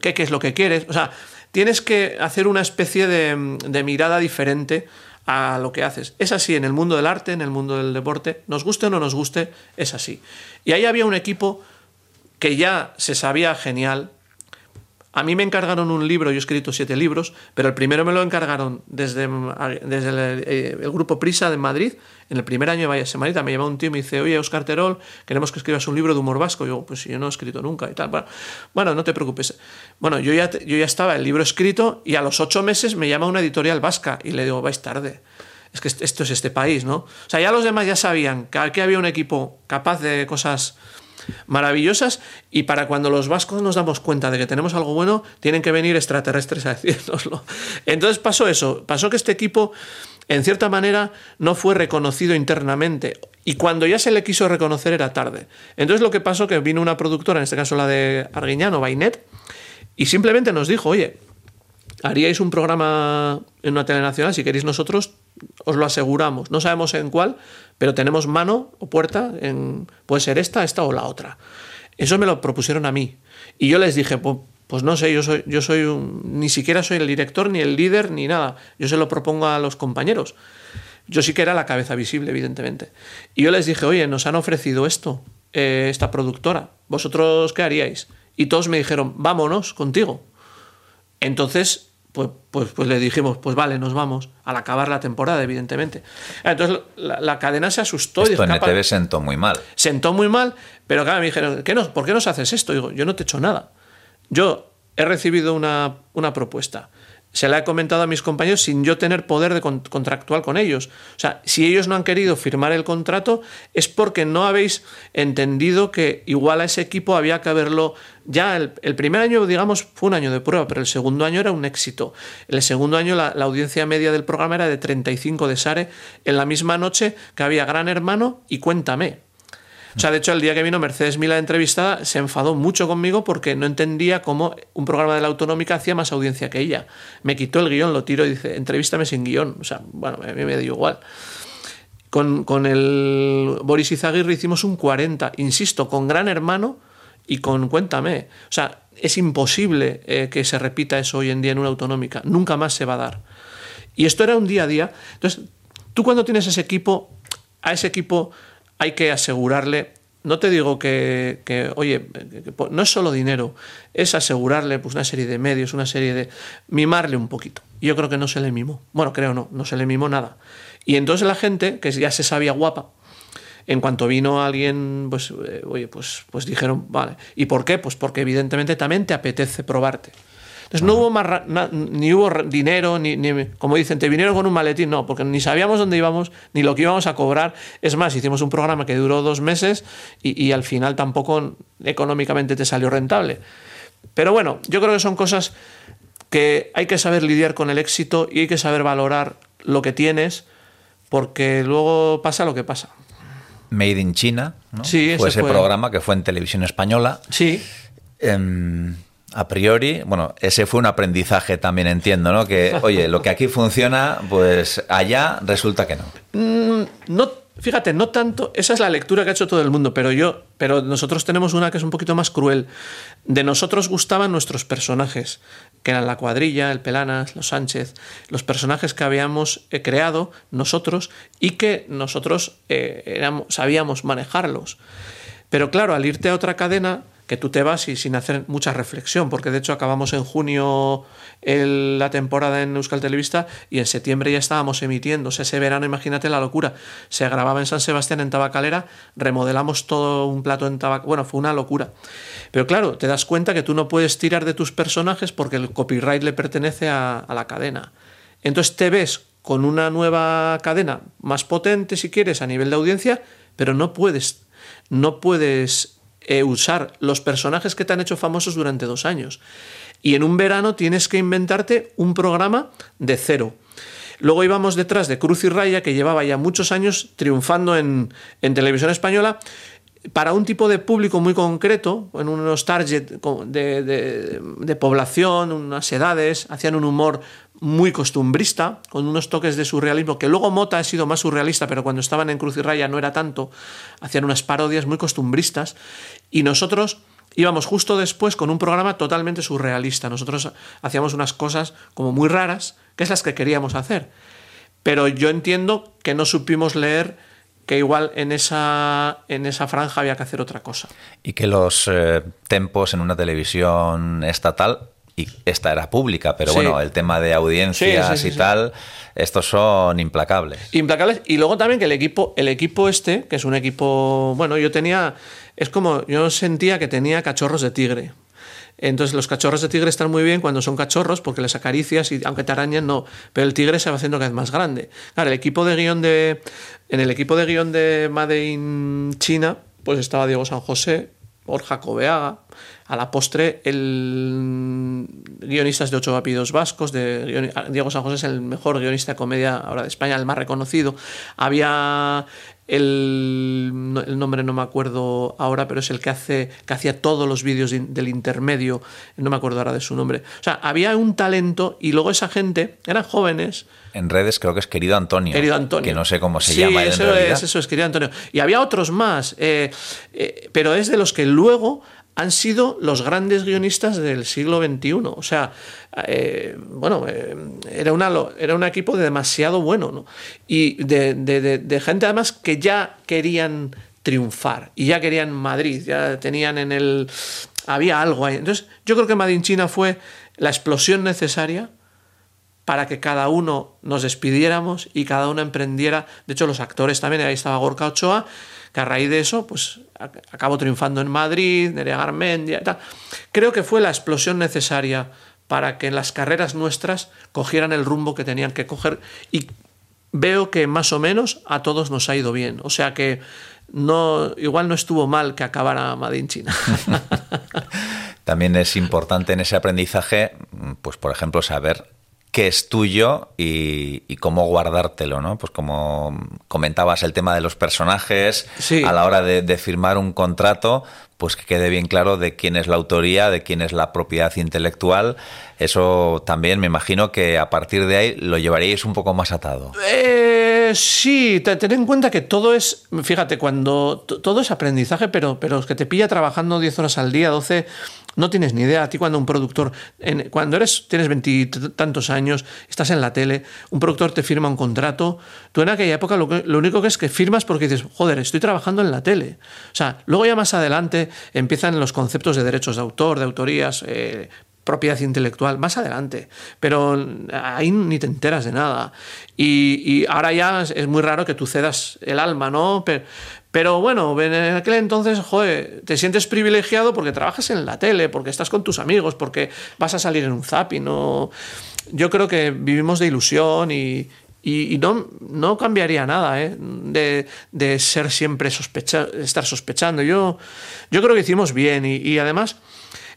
¿qué, qué es lo que quieres? O sea, tienes que hacer una especie de, mirada diferente a lo que haces. Es así en el mundo del arte, en el mundo del deporte, nos guste o no nos guste, es así. Y ahí había un equipo que ya se sabía genial. A mí me encargaron un libro, yo he escrito siete libros, pero el primero me lo encargaron desde, desde el, eh, el grupo Prisa de Madrid, en el primer año de Vaya Semanita. Me llamó un tío y me dice, oye, Oscar Terol, queremos que escribas un libro de humor vasco. yo, pues yo no he escrito nunca y tal. Bueno, bueno no te preocupes. Bueno, yo ya, yo ya estaba el libro escrito y a los ocho meses me llama una editorial vasca y le digo, vais tarde. Es que esto es este país, ¿no? O sea, ya los demás ya sabían que aquí había un equipo capaz de cosas maravillosas y para cuando los vascos nos damos cuenta de que tenemos algo bueno, tienen que venir extraterrestres a decírnoslo. [laughs] Entonces pasó eso, pasó que este equipo en cierta manera no fue reconocido internamente y cuando ya se le quiso reconocer era tarde. Entonces lo que pasó que vino una productora, en este caso la de Arguiñano, Bainet, y simplemente nos dijo, oye, haríais un programa en una telenacional, si queréis nosotros, os lo aseguramos. No sabemos en cuál, pero tenemos mano o puerta, en, puede ser esta, esta o la otra. Eso me lo propusieron a mí. Y yo les dije, pues, pues no sé, yo soy, yo soy un, ni siquiera soy el director, ni el líder, ni nada. Yo se lo propongo a los compañeros. Yo sí que era la cabeza visible, evidentemente. Y yo les dije, oye, nos han ofrecido esto, eh, esta productora. ¿Vosotros qué haríais? Y todos me dijeron, vámonos contigo. Entonces, pues, pues, pues le dijimos, pues vale, nos vamos, al acabar la temporada, evidentemente. Entonces la, la cadena se asustó. Esto y en. ETV sentó muy mal. Sentó muy mal, pero claro, me dijeron, ¿qué nos, ¿por qué nos haces esto? Digo, yo no te he hecho nada. Yo he recibido una, una propuesta. Se la he comentado a mis compañeros sin yo tener poder de con- contractual con ellos. O sea, si ellos no han querido firmar el contrato es porque no habéis entendido que igual a ese equipo había que haberlo... Ya el, el primer año, digamos, fue un año de prueba, pero el segundo año era un éxito. El segundo año la, la audiencia media del programa era de 35 de Sare en la misma noche que había Gran Hermano y Cuéntame. O sea, de hecho, el día que vino Mercedes Mila entrevistada, se enfadó mucho conmigo porque no entendía cómo un programa de la autonómica hacía más audiencia que ella. Me quitó el guion, lo tiro y dice, entrevístame sin guion. O sea, bueno, a mí me dio igual. Con, con el Boris Izaguirre hicimos un 40, insisto, con Gran Hermano y con Cuéntame. O sea, es imposible eh, que se repita eso hoy en día en una autonómica. Nunca más se va a dar. Y esto era un día a día. Entonces, tú cuando tienes ese equipo, a ese equipo hay que asegurarle, no te digo que, que, oye, que- no es solo dinero, es asegurarle pues, una serie de medios, una serie de... mimarle un poquito. Yo creo que no se le mimó. Bueno, creo no, no se le mimó nada. Y entonces la gente, que ya se sabía guapa, en cuanto vino alguien, pues, eh, oye, pues, pues dijeron, vale. ¿Y por qué? Pues porque evidentemente también te apetece probarte. Entonces no hubo más na- ni hubo dinero, ni, ni- como dicen, te vinieron con un maletín, no, porque ni sabíamos dónde íbamos, ni lo que íbamos a cobrar. Es más, hicimos un programa que duró dos meses y, y al final tampoco económicamente te salió rentable. Pero bueno, yo creo que son cosas que hay que saber lidiar con el éxito y hay que saber valorar lo que tienes, porque luego pasa lo que pasa. Made in China, ¿no? Sí, fue ese ese fue. programa que fue en televisión española. Sí, Em, a priori, bueno, ese fue un aprendizaje también, entiendo, ¿no? Que, [laughs] oye, lo que aquí funciona, pues allá resulta que no. no, fíjate, no tanto, esa es la lectura que ha hecho todo el mundo, pero yo, pero nosotros tenemos una que es un poquito más cruel. De nosotros gustaban nuestros personajes, que eran la cuadrilla, el Pelanas, los Sánchez, los personajes que habíamos eh, creado nosotros y que nosotros eh, éramos- sabíamos manejarlos. Pero claro, al irte a otra cadena, que tú te vas y sin hacer mucha reflexión, porque de hecho acabamos en junio la temporada en Euskal Televista y en septiembre ya estábamos emitiendo. O sea, ese verano, imagínate la locura. Se grababa en San Sebastián, en Tabacalera, remodelamos todo un plato en Tabacalera. Bueno, fue una locura. Pero claro, te das cuenta que tú no puedes tirar de tus personajes porque el copyright le pertenece a, a la cadena. Entonces te ves con una nueva cadena más potente, si quieres, a nivel de audiencia, pero no puedes, no puedes eh, usar los personajes que te han hecho famosos durante dos años. Y en un verano tienes que inventarte un programa de cero. Luego íbamos detrás de Cruz y Raya, que llevaba ya muchos años triunfando en, en televisión española, para un tipo de público muy concreto, en unos target de, de- de población, unas edades, hacían un humor muy costumbrista, con unos toques de surrealismo, que luego Mota ha sido más surrealista, pero cuando estaban en Cruz y Raya no era tanto, hacían unas parodias muy costumbristas, y nosotros íbamos justo después con un programa totalmente surrealista. Nosotros hacíamos unas cosas como muy raras, que es las que queríamos hacer. Pero yo entiendo que no supimos leer que igual en esa, en esa franja había que hacer otra cosa. Y que los eh, tempos en una televisión estatal, y esta era pública, pero Sí. bueno, el tema de audiencias Sí, sí, sí, y tal, estos son implacables. Implacables. Y luego también que el equipo, el equipo este, que es un equipo, bueno, yo tenía, es como, yo sentía que tenía cachorros de tigre. Entonces los cachorros de tigre están muy bien cuando son cachorros porque les acaricias y aunque te arañan no, pero el tigre se va haciendo cada vez más grande. Claro, el equipo de guion de en el equipo de guion de Made in China, pues estaba Diego San José, Borja Cobeaga, a la postre el guionistas de Ocho Apellidos Vascos, de Diego San José es el mejor guionista de comedia ahora de España, el más reconocido. Había el, no- el nombre no me acuerdo ahora, pero es el que hace que hacía todos los vídeos de- del intermedio, no me acuerdo ahora de su nombre. O sea, había un talento y luego esa gente eran jóvenes, En redes creo que es querido Antonio. querido Antonio. Que no sé cómo se Sí, llama en eso realidad. es, eso es, querido Antonio. Y había otros más, eh, eh, pero es de los que luego han sido los grandes guionistas del siglo XXI. O sea, eh, bueno, eh, era, era un equipo de demasiado bueno, ¿no? Y de, gente además que ya querían triunfar y ya querían Madrid, ya tenían en el... Había algo ahí. Entonces, yo creo que Made in China fue la explosión necesaria para que cada uno nos despidiéramos y cada uno emprendiera. De hecho, los actores también, ahí estaba Gorka Ochoa, que a raíz de eso, pues ac- acabó triunfando en Madrid, Nerea Garmendia y tal. Creo que fue la explosión necesaria para que las carreras nuestras cogieran el rumbo que tenían que coger y veo que más o menos a todos nos ha ido bien. O sea que no, igual no estuvo mal que acabara Made in China. [laughs] También es importante en ese aprendizaje, pues por ejemplo, saber qué es tuyo y, y cómo guardártelo, ¿no? Pues como comentabas el tema de los personajes, Sí. a la hora de, de firmar un contrato, pues que quede bien claro de quién es la autoría, de quién es la propiedad intelectual. Eso también me imagino que a partir de ahí lo llevaríais un poco más atado. Eh, sí, te- ten en cuenta que todo es, fíjate, cuando todo es aprendizaje, pero, pero es que te pilla trabajando 10 horas al día, 12, no tienes ni idea. A ti cuando un productor, cuando eres, tienes veintitantos años, estás en la tele, un productor te firma un contrato, tú en aquella época lo, único que es que firmas porque dices, joder, estoy trabajando en la tele. O sea, luego ya más adelante empiezan los conceptos de derechos de autor, de autorías, eh, propiedad intelectual más adelante, pero ahí ni te enteras de nada. Y, ahora ya es, muy raro que tú cedas el alma, ¿no? Pero, bueno, en aquel entonces, joder, te sientes privilegiado porque trabajas en la tele, porque estás con tus amigos, porque vas a salir en un zapping, ¿no? Yo creo que vivimos de ilusión y, y, y no, no cambiaría nada, ¿eh? De, de ser siempre sospecha, estar sospechando. Yo, yo creo que hicimos bien y, y además...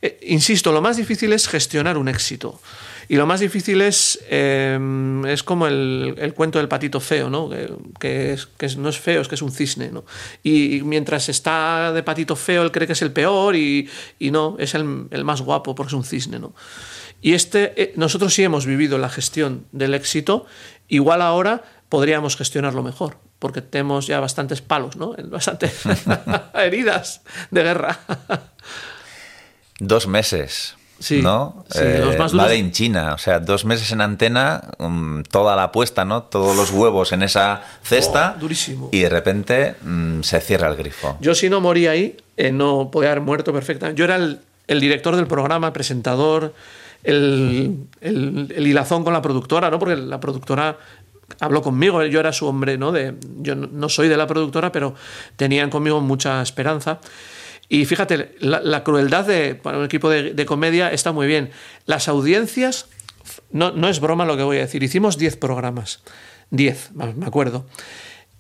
Eh, insisto, lo más difícil es gestionar un éxito. Y lo más difícil es, eh, es como el, el cuento del patito feo, ¿no? Que, que es- que no es feo, es que es un cisne, ¿no? Y, y mientras está de patito feo, él cree que es el peor y, y no, es el, el más guapo porque es un cisne, ¿no? Y este, eh, nosotros sí hemos vivido la gestión del éxito, igual ahora podríamos gestionarlo mejor, porque tenemos ya bastantes palos, ¿no? Bastantes [laughs] heridas de guerra. Dos meses. Sí, ¿no? sí, Eh, los más duros- Made in China, o sea, dos meses en antena, mm, toda la apuesta, ¿no? Todos los huevos en esa cesta. Oh, durísimo. Y de repente mm, se cierra el grifo. Yo si no moría ahí, eh, no podía haber muerto perfectamente. Yo era el, el director del programa, presentador, el, el- hilazón con la productora, ¿no? Porque la productora habló conmigo, yo era su hombre, ¿no? De, yo no- soy de la productora, pero tenían conmigo mucha esperanza. Y fíjate, la, la crueldad de para un equipo de, de comedia está muy bien. Las audiencias, no, no es broma lo que voy a decir, hicimos 10 programas. 10, me acuerdo.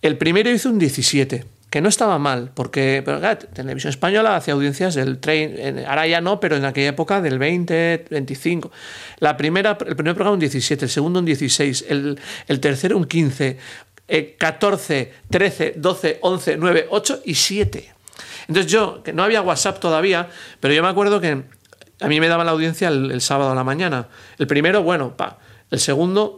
El primero hizo un 17, que no estaba mal, porque pero, Televisión Española hacía audiencias del tren, en- ahora ya no, pero en aquella época del 20, 25. La primera, el primer programa un 17, el segundo un 16, el, el tercero un 15, eh, 14, 13, 12, 11, 9, 8 y 7. Entonces yo, que no había WhatsApp todavía, pero yo me acuerdo que a mí me daban la audiencia el, el sábado a la mañana. El primero, bueno, pa. El segundo,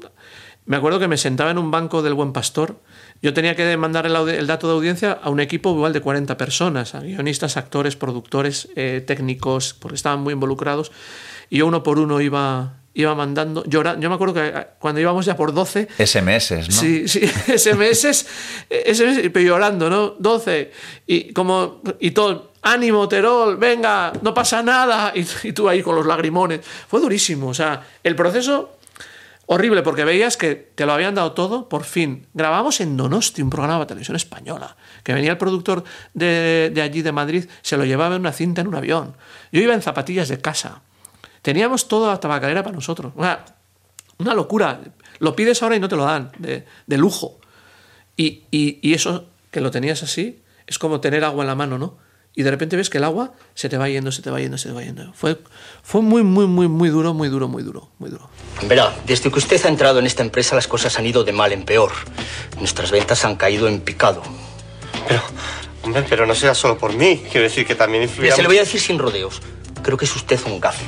me acuerdo que me sentaba en un banco del Buen Pastor. Yo tenía que mandar el, el dato de audiencia a un equipo igual de 40 personas, a guionistas, actores, productores, eh, técnicos, porque estaban muy involucrados. Y yo uno por uno iba, iba mandando. Llora, yo me acuerdo que eh, cuando íbamos ya por 12, SMS, ¿no? Sí, sí, [laughs] SMS, SMS, pero llorando, ¿no? 12. Y como, y todo, ánimo, Terol, venga, no pasa nada. Y, y tú ahí con los lagrimones. Fue durísimo. O sea, el proceso horrible, porque veías que te lo habían dado todo, por fin. Grabamos en Donosti un programa de televisión española, que venía el productor de, de allí, de Madrid, se lo llevaba en una cinta en un avión. Yo iba en zapatillas de casa. Teníamos toda la tabacalera para nosotros. Sea, una locura. Lo pides ahora y no te lo dan, de, de lujo. Y, y- y eso, que lo tenías así, es como tener agua en la mano, ¿no? Y de repente ves que el agua se te va yendo, se te va yendo, se te va yendo. Fue, fue muy, muy, muy, muy duro, muy duro, muy duro, muy duro. Verá, desde que usted ha entrado en esta empresa las cosas han ido de mal en peor. Nuestras ventas han caído en picado. Pero, hombre, pero no será solo por mí. Quiero decir que también influirá... se lo voy a decir sin rodeos. Creo que es usted un gafe.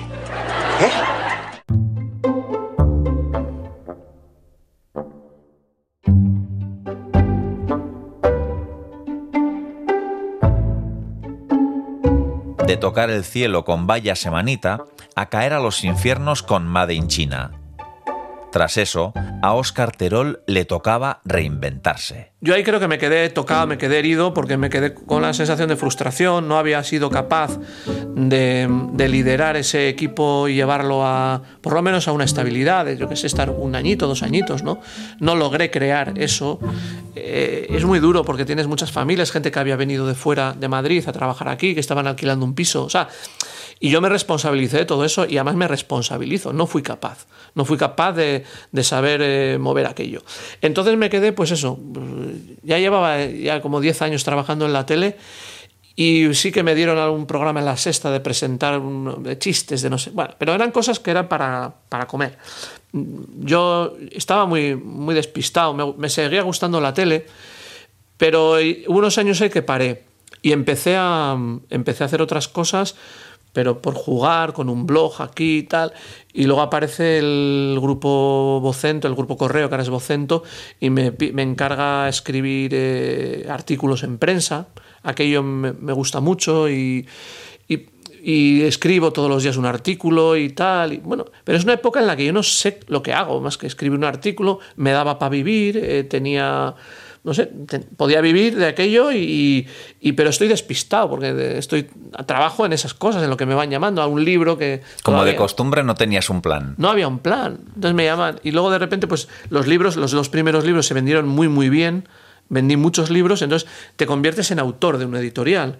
De tocar el cielo con Vaya Semanita a caer a los infiernos con Made in China. Tras eso, a Oscar Terol le tocaba reinventarse. Yo ahí creo que me quedé tocado, me quedé herido porque me quedé con la sensación de frustración, no había sido capaz de, de liderar ese equipo y llevarlo a, por lo menos a una estabilidad, yo que sé, estar un añito, dos añitos, ¿no? No logré crear eso. Eh, es muy duro porque tienes muchas familias, gente que había venido de fuera de Madrid a trabajar aquí, que estaban alquilando un piso, o sea, y yo me responsabilicé de todo eso y además me responsabilizo, no fui capaz, no fui capaz de, de saber eh, mover aquello. Entonces me quedé, pues eso, ya llevaba ya como 10 años trabajando en la tele y sí que me dieron algún programa en la sexta de presentar un- de chistes, de no sé, bueno, pero eran cosas que eran para, para comer. Yo estaba muy, muy despistado, me, me seguía gustando la tele, pero hubo unos años en que paré y empecé a, empecé a hacer otras cosas, pero por jugar con un blog aquí y tal. Y luego aparece el grupo Vocento, el grupo Correo, que ahora es Vocento, y me, me encarga escribir eh, artículos en prensa. Aquello me, gusta mucho y, y, y escribo todos los días un artículo y tal. Y, bueno, pero es una época en la que yo no sé lo que hago, más que escribir un artículo, me daba para vivir, eh, tenía no sé, te- podía vivir de aquello y, y- pero estoy despistado porque estoy trabajo en esas cosas, en lo que me van llamando, a un libro que Como de costumbre no tenías un plan. no había un plan. Entonces me llaman. Y luego de repente, pues los libros, los dos primeros libros se vendieron muy, muy bien. Vendí muchos libros, entonces te conviertes en autor de una editorial.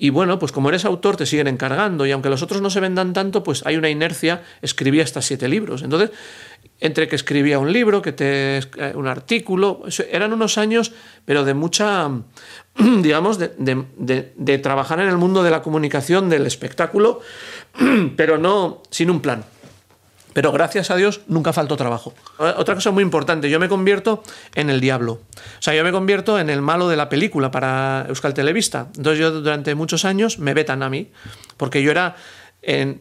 Y bueno, pues como eres autor, te siguen encargando. Y aunque los otros no se vendan tanto, pues hay una inercia. Escribí hasta siete libros. Entonces, entre que escribía un libro, que te eh, un artículo, eran unos años, pero de mucha, [clears throat] digamos, de, de- de- trabajar en el mundo de la comunicación, del espectáculo, [clears throat] pero no sin un plan. Pero gracias a Dios nunca faltó trabajo. Otra cosa muy importante, yo me convierto en el diablo. O sea, yo me convierto en el malo de la película para Euskal Televista. Entonces yo durante muchos años me vetan a mí, porque yo era,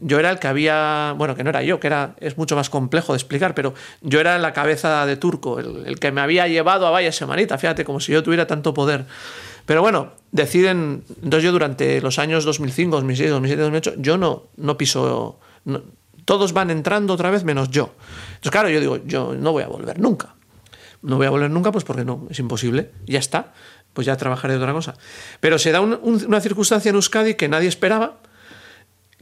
yo era el que había, bueno, que no era yo, que era, es mucho más complejo de explicar, pero yo era la cabeza de turco, el, que me había llevado a Vaya Semanita, fíjate, como si yo tuviera tanto poder. Pero bueno, deciden, entonces yo durante los años 2005, 2006, 2007, 2008, yo no, no piso... todos van entrando otra vez menos yo. Entonces, claro, yo digo, yo no voy a volver nunca. No voy a volver nunca, pues porque no, es imposible. Ya está, pues ya trabajaré de otra cosa. Pero se da un- un- una circunstancia en Euskadi que nadie esperaba,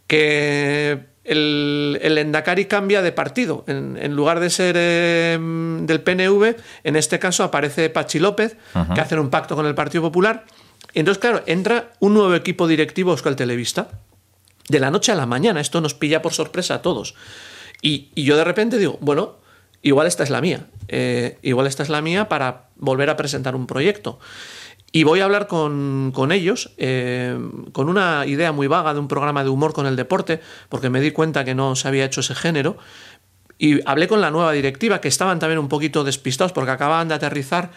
que el, el Endacari cambia de partido. En, en lugar de ser eh, del PNV, en este caso aparece Pachi López, que hacen un pacto con el Partido Popular. Y entonces, claro, entra un nuevo equipo directivo Euskal Televista de la noche a la mañana. Esto nos pilla por sorpresa a todos. Y, y yo de repente digo, bueno, igual esta es la mía. Eh, igual esta es la mía para volver a presentar un proyecto. Y voy a hablar con, con ellos eh, con una idea muy vaga de un programa de humor con el deporte, porque me di cuenta que no se había hecho ese género. Y hablé con la nueva directiva, que estaban también un poquito despistados porque acababan de aterrizar.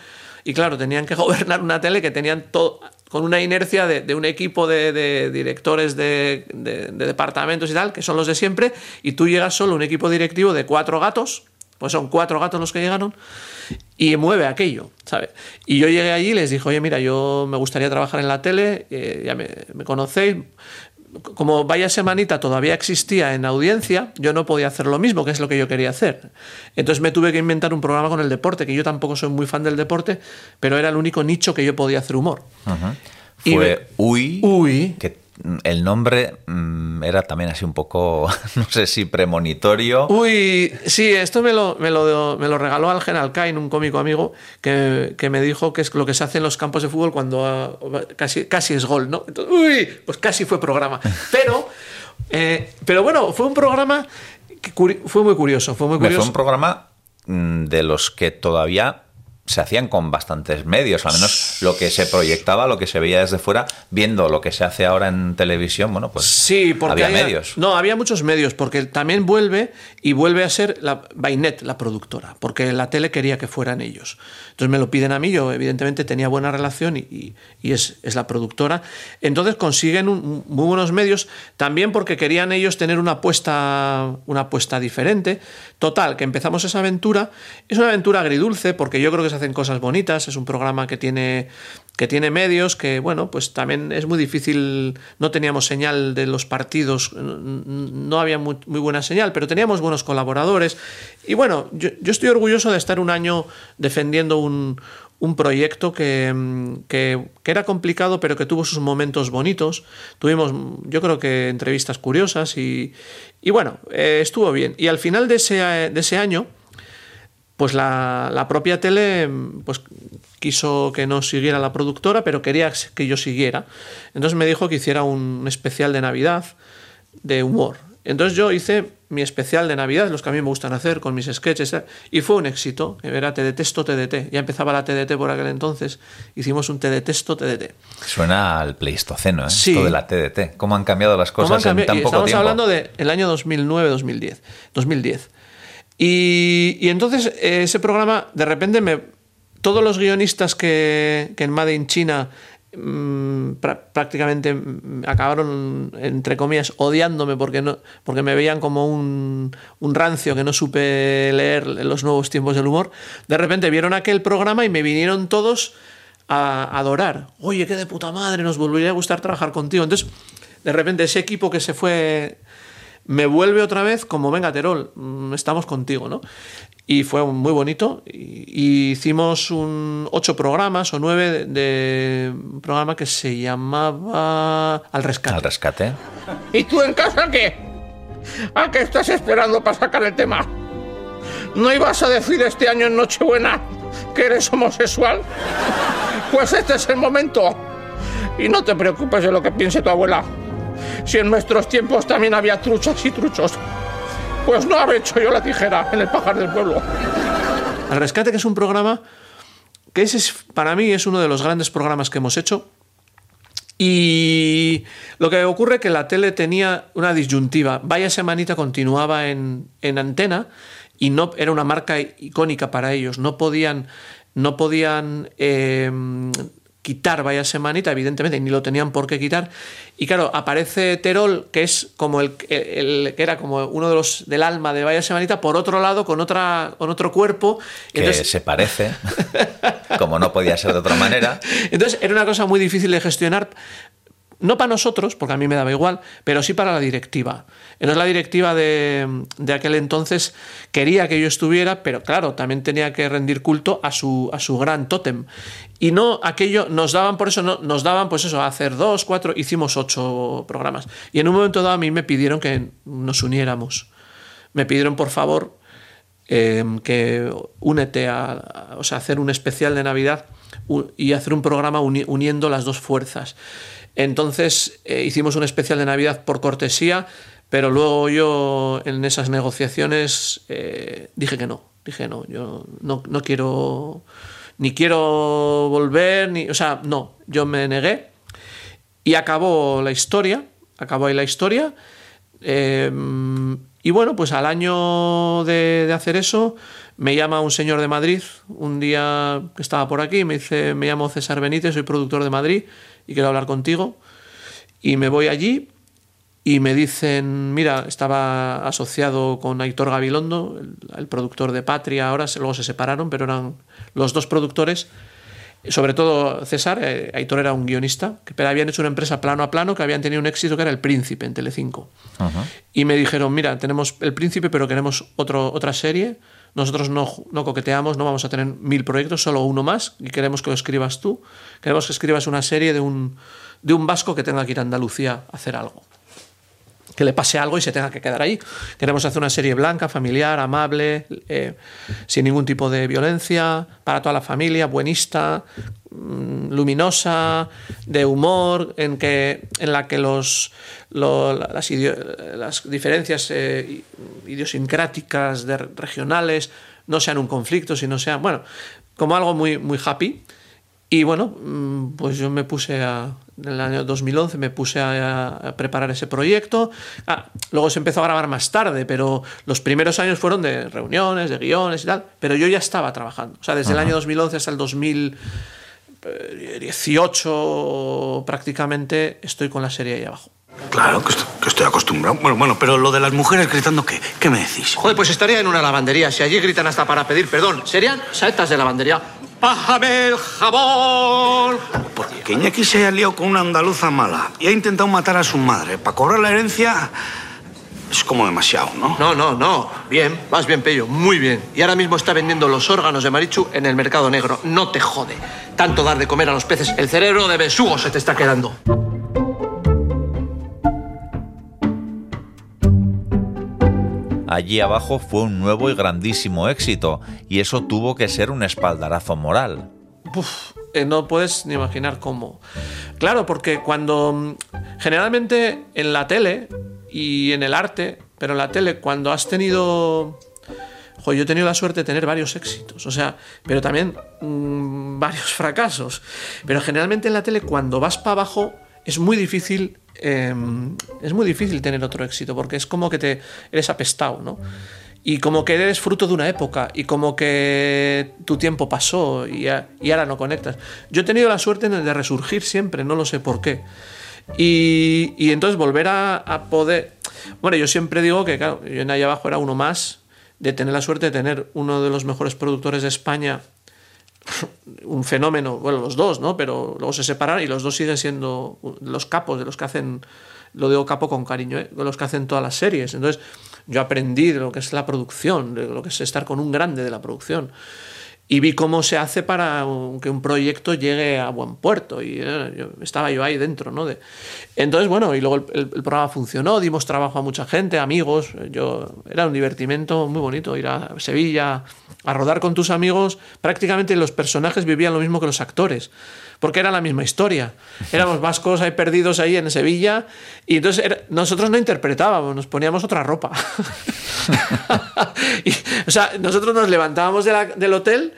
Y claro, tenían que [laughs] gobernar una tele que tenían todo con una inercia de, un equipo de, directores de departamentos y tal, que son los de siempre, y tú llegas solo un equipo directivo de cuatro gatos, pues son cuatro gatos los que llegaron, y mueve aquello, ¿sabes? Y yo llegué allí y les dije, oye, mira, yo me gustaría trabajar en la tele, eh, ya me, me conocéis, como Vaya Semanita todavía existía en audiencia, yo no podía hacer lo mismo, que es lo que yo quería hacer. Entonces me tuve que inventar un programa con el deporte, que yo tampoco soy muy fan del deporte, pero era el único nicho que yo podía hacer humor. Y Fue me- Uy, Uy. que el nombre mm, era también así un poco, [laughs] no sé si premonitorio. Uy, sí, esto me lo, me lo, me lo regaló Algen Alcain, un cómico amigo, que, que me dijo que es lo que se hace en los campos de fútbol cuando ah, casi, casi es gol, ¿no? Entonces, uy, pues casi fue programa. [laughs] Pero, eh, pero bueno, fue un programa que fue muy curioso, fue muy curioso. Fue un programa mm, de los que todavía se hacían con bastantes medios, al menos lo que se proyectaba, lo que se veía desde fuera, viendo lo que se hace ahora en televisión, bueno, pues Sí, porque había había- medios. No, había muchos medios, porque también vuelve y vuelve a ser la Bainet la productora, porque la tele quería que fueran ellos. Entonces me lo piden a mí, yo evidentemente tenía buena relación y, y- y es, es la productora. Entonces consiguen un- muy buenos medios, también porque querían ellos tener una apuesta, una apuesta diferente. Total, que empezamos esa aventura. Es una aventura agridulce, porque yo creo que se hacen cosas bonitas, es un programa que tiene que tiene medios, que bueno, pues también es muy difícil, no teníamos señal de los partidos, no había muy, buena señal, pero teníamos buenos colaboradores. Y bueno, yo, yo estoy orgulloso de estar un año defendiendo un, un proyecto que, mm, que era complicado, pero que tuvo sus momentos bonitos. Tuvimos, mm, yo creo que entrevistas curiosas y, y bueno, eh, estuvo bien. Y al final de ese, de ese año, pues la, la propia tele pues quiso que no siguiera la productora, pero quería que yo siguiera. Entonces me dijo que hiciera un especial de Navidad de humor. Entonces yo hice mi especial de Navidad, los que a mí me gustan hacer, con mis sketches, y fue un éxito. Era Te detesto, TDT. Ya empezaba la TDT por aquel entonces. Hicimos un Te detesto, TDT. Suena al pleistoceno, ¿eh? Sí. Esto de la TDT. ¿Cómo han cambiado las ¿Cómo cosas han en cambiado? tan poco Estamos tiempo? hablando del año 2009-2010. 2010. Y, entonces eh, ese programa, de repente, me, todos los guionistas que, que en Made in China mm, prá- prácticamente acabaron, entre comillas, odiándome porque, no, porque me veían como un, un rancio que no supe leer los nuevos tiempos del humor. De repente vieron aquel programa y me vinieron todos a adorar. Oye, qué de puta madre, nos volvería a gustar trabajar contigo. Entonces, de repente ese equipo que se fue me vuelve otra vez como, venga, Terol, mm, estamos contigo, ¿no? Y fue muy bonito. Y, y hicimos un, ocho programas o nueve de, de un programa que se llamaba Al Rescate. Al rescate. ¿Y tú en casa qué? ¿A qué estás esperando para sacar el tema? ¿No ibas a decir este año en Nochebuena que eres homosexual? Pues este es el momento. Y no te preocupes de lo que piense tu abuela. Si en nuestros tiempos también había truchas y truchos, pues no habré hecho yo la tijera en el pajar del pueblo. Al Rescate, que es un programa que ese es, para mí es uno de los grandes programas que hemos hecho. Y lo que ocurre es que la tele tenía una disyuntiva. Vaya Semanita continuaba en, en antena y no era una marca icónica para ellos. No podían, no podían eh, quitar Vaya Semanita, evidentemente, ni lo tenían por qué quitar. Y claro, aparece Terol, que es como el, el- el- que era como uno de los del alma de Vaya Semanita, por otro lado, con otra, con otro cuerpo. Que Entonces- se parece, como no podía ser de otra manera. [laughs] entonces era una cosa muy difícil de gestionar, no para nosotros, porque a mí me daba igual, pero sí para la directiva. Entonces la directiva de, de aquel entonces quería que yo estuviera, pero claro, también tenía que rendir culto a su, a su gran tótem. Y no aquello, nos daban por eso, no, nos daban pues eso, a hacer dos, cuatro, hicimos ocho programas. Y en un momento dado a mí me pidieron que nos uniéramos. Me pidieron por favor eh, que únete a, o sea, hacer un especial de Navidad y hacer un programa uni- uniendo las dos fuerzas. Entonces eh, hicimos un especial de Navidad por cortesía, pero luego yo en esas negociaciones eh, dije que no, dije no, yo no, no quiero, ni quiero volver, ni, o sea, no, yo me negué y acabó la historia, acabó ahí la historia. eh, y bueno, pues al año de hacer eso, me llama un señor de Madrid, un día que estaba por aquí, me dice, me llamo César Benítez, soy productor de Madrid y quiero hablar contigo. Y me voy allí y me dicen, mira, estaba asociado con Aitor Gabilondo, el, el productor de Patria, ahora se- luego se separaron, pero eran los dos productores. Sobre todo César, eh, Aitor era un guionista, que pero habían hecho una empresa plano a plano que habían tenido un éxito que era El Príncipe en Telecinco. Y me dijeron, mira, tenemos El Príncipe, pero queremos otro, otra serie. Nosotros no, no coqueteamos, no vamos a tener mil proyectos, solo uno más, y queremos que lo escribas tú. Queremos que escribas una serie de un, de un vasco que tenga que ir a Andalucía a hacer algo que le pase algo y se tenga que quedar ahí. Queremos hacer una serie blanca, familiar, amable, eh, sin ningún tipo de violencia, para toda la familia, buenista, mm, luminosa, de humor, en, que, en la que los, las diferencias eh, idiosincráticas de regionales no sean un conflicto, sino sean, bueno, como algo muy, muy happy. Y bueno, mm, pues yo me puse a, en el año 2011 me puse a, a preparar ese proyecto. Ah, luego se empezó a grabar más tarde, pero los primeros años fueron de reuniones, de guiones y tal. Pero yo ya estaba trabajando. O sea, desde el año 2011 hasta el 2018 prácticamente estoy con la serie ahí abajo. Claro, que estoy, que estoy acostumbrado. Bueno, bueno, pero lo de las mujeres gritando, ¿qué? ¿Qué me decís? Joder, pues estaría en una lavandería. Si allí gritan hasta para pedir perdón, serían saetas de lavandería. ¡Pájame el jabón! Que Iñaki se haya liado con una andaluza mala y ha intentado matar a su madre para cobrar la herencia es como demasiado, ¿no? No, no, no. Bien, vas bien, Pello. Muy bien. Y ahora mismo está vendiendo los órganos de Marichu en el mercado negro. No te jode. Tanto dar de comer a los peces. El cerebro de besugo se te está quedando. Allí abajo fue un nuevo y grandísimo éxito, y eso tuvo que ser un espaldarazo moral. Eh, no puedes ni imaginar cómo. Claro, porque cuando mm, generalmente en la tele y en el arte, pero en la tele, cuando has tenido. Jo, yo he tenido la suerte de tener varios éxitos, o sea, pero también mm, [laughs] varios fracasos. Pero generalmente en la tele, cuando vas para abajo, es muy difícil. Eh, es muy difícil tener otro éxito, porque es como que te eres apestado, ¿no? Y como que eres fruto de una época y como que tu tiempo pasó y, a- y ahora no conectas. Yo he tenido la suerte de resurgir siempre, no lo sé por qué. Y, y entonces volver a, a poder... Bueno, yo siempre digo que, claro, yo en ahí abajo era uno más de tener la suerte de tener uno de los mejores productores de España, [laughs] un fenómeno, bueno, los dos, ¿no? Pero luego se separaron y los dos siguen siendo los capos de los que hacen, lo digo capo con cariño, ¿eh? de los que hacen todas las series. Entonces, yo aprendí de lo que es la producción, de lo que es estar con un grande de la producción. Y vi cómo se hace para que un proyecto llegue a buen puerto. Y eh, yo- estaba yo ahí dentro, ¿no? De, entonces, bueno, y luego el, el- el programa funcionó, dimos trabajo a mucha gente, amigos. Yo, era un divertimento muy bonito ir a Sevilla a rodar con tus amigos. Prácticamente los personajes vivían lo mismo que los actores, porque era la misma historia. Éramos vascos ahí perdidos ahí en Sevilla y entonces era- nosotros no interpretábamos, nos poníamos otra ropa. [laughs] [laughs] Y, o sea, nosotros nos levantábamos de la- del hotel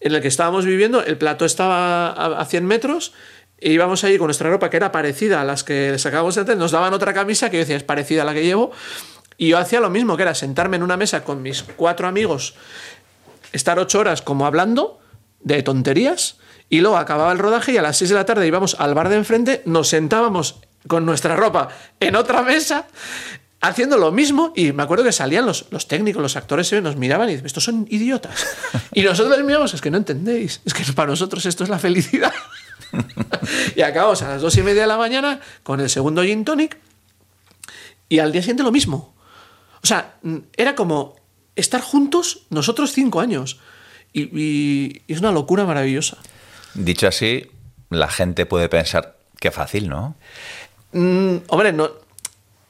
en el que estábamos viviendo, el plato estaba a, a 100 metros, e íbamos ahí con nuestra ropa que era parecida a las que sacábamos del hotel, nos daban otra camisa que yo decía es parecida a la que llevo, y yo hacía lo mismo, que era sentarme en una mesa con mis cuatro amigos, estar ocho horas como hablando de tonterías, y luego acababa el rodaje y a las 6 de la tarde íbamos al bar de enfrente, nos sentábamos con nuestra ropa en otra mesa, haciendo lo mismo, y me acuerdo que salían los, los técnicos, los actores, se nos miraban y decían, estos son idiotas. Y nosotros les miramos, es que no entendéis, es que para nosotros esto es la felicidad. [laughs] y acabamos a las dos y media de la mañana con el segundo gin tonic, y al día siguiente lo mismo. O sea, mm, era como estar juntos nosotros cinco años. Y, y- y es una locura maravillosa. Dicho así, la gente puede pensar, qué fácil, ¿no? Mm, hombre, no,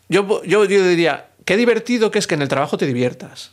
yo, yo, yo diría, qué divertido que es que en el trabajo te diviertas.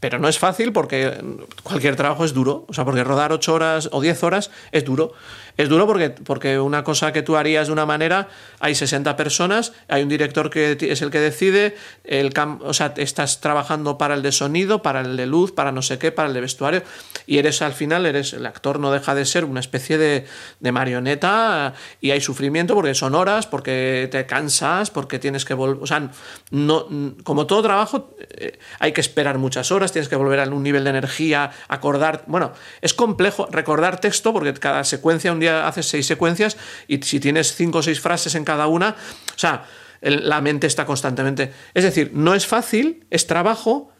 Pero no es fácil porque cualquier trabajo es duro. O sea, porque rodar ocho horas o 10 horas es duro. Es duro porque, porque una cosa que tú harías de una manera, hay 60 personas, hay un director que es el que decide, el cam- o sea, estás trabajando para el de sonido, para el de luz, para no sé qué, para el de vestuario, y eres al final, eres el actor no deja de ser una especie de, de marioneta y hay sufrimiento porque son horas, porque te cansas, porque tienes que volver, o sea, no, como todo trabajo, eh, hay que esperar muchas horas, tienes que volver a un nivel de energía, acordar, bueno, es complejo recordar texto porque cada secuencia, un día haces seis secuencias y si tienes cinco o seis frases en cada una, o sea, la mente está constantemente. Es decir, no es fácil, es trabajo,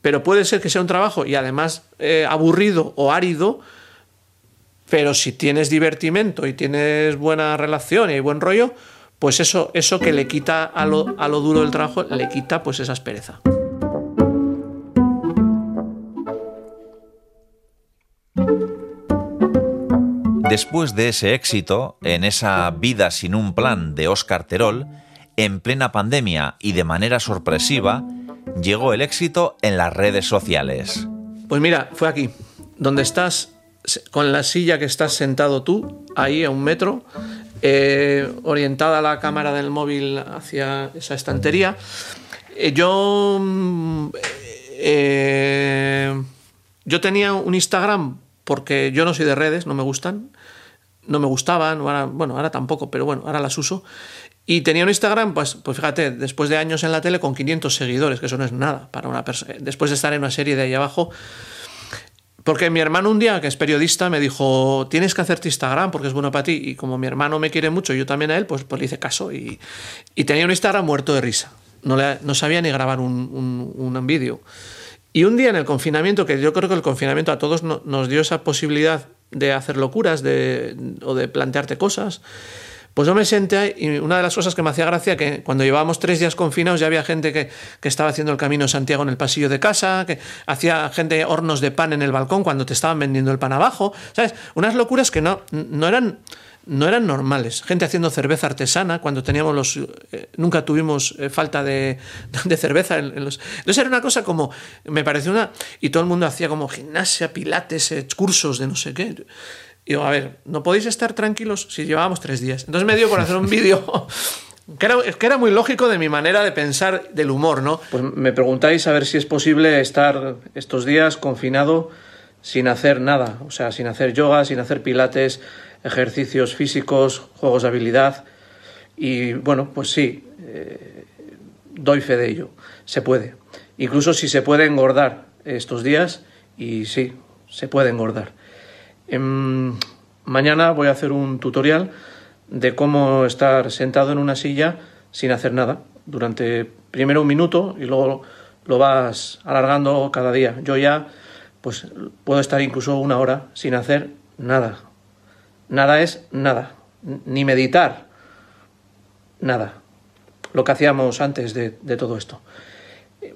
pero puede ser que sea un trabajo y además eh, aburrido o árido, pero si tienes divertimento y tienes buena relación y buen rollo, pues eso, eso que le quita a lo, a lo duro del trabajo, le quita pues esa aspereza. Después de ese éxito, en esa vida sin un plan de Óscar Terol, en plena pandemia y de manera sorpresiva, llegó el éxito en las redes sociales. Pues mira, fue aquí, donde estás, con la silla que estás sentado tú, ahí a un metro, eh, orientada la cámara del móvil hacia esa estantería. Eh, yo, mm, eh, yo tenía un Instagram porque yo no soy de redes, no me gustan, no me gustaban, ahora, bueno, ahora tampoco, pero bueno, ahora las uso. Y tenía un Instagram, pues, pues fíjate, después de años en la tele con 500 seguidores, que eso no es nada para una persona. Después de estar en una serie de ahí abajo, porque mi hermano un día, que es periodista, me dijo, tienes que hacerte Instagram porque es bueno para ti. Y como mi hermano me quiere mucho, yo también a él, pues, pues le hice caso. Y, y tenía un Instagram muerto de risa. No, le, no sabía ni grabar un, un, un vídeo. Y un día en el confinamiento, que yo creo que el confinamiento a todos no, nos dio esa posibilidad de hacer locuras de, o de plantearte cosas, pues yo me senté ahí y una de las cosas que me hacía gracia que cuando llevábamos tres días confinados ya había gente que, que, estaba haciendo el camino Santiago en el pasillo de casa, que hacía gente hornos de pan en el balcón cuando te estaban vendiendo el pan abajo, ¿sabes? Unas locuras que no, no eran no eran normales. Gente haciendo cerveza artesana cuando teníamos los. Eh, nunca tuvimos eh, falta de, [laughs] de cerveza en, en, los. Entonces era una cosa como. Me pareció una. Y todo el mundo hacía como gimnasia, pilates, eh, cursos de no sé qué. Y digo, a ver, ¿no podéis estar tranquilos si llevábamos tres días? Entonces me dio por hacer un vídeo. [laughs] Que era, que era muy lógico de mi manera de pensar del humor, ¿no? Pues me preguntáis a ver si es posible estar estos días confinado sin hacer nada, o sea, sin hacer yoga, sin hacer pilates, ejercicios físicos, juegos de habilidad. Y bueno, pues sí, eh, doy fe de ello. Se puede. Incluso si se puede engordar estos días, y sí, se puede engordar. Eh, mañana voy a hacer un tutorial de cómo estar sentado en una silla sin hacer nada durante primero un minuto y luego lo vas alargando cada día. Yo ya pues puedo estar incluso una hora sin hacer nada, Nada es nada, ni meditar, nada. Lo que hacíamos antes de, de, todo esto.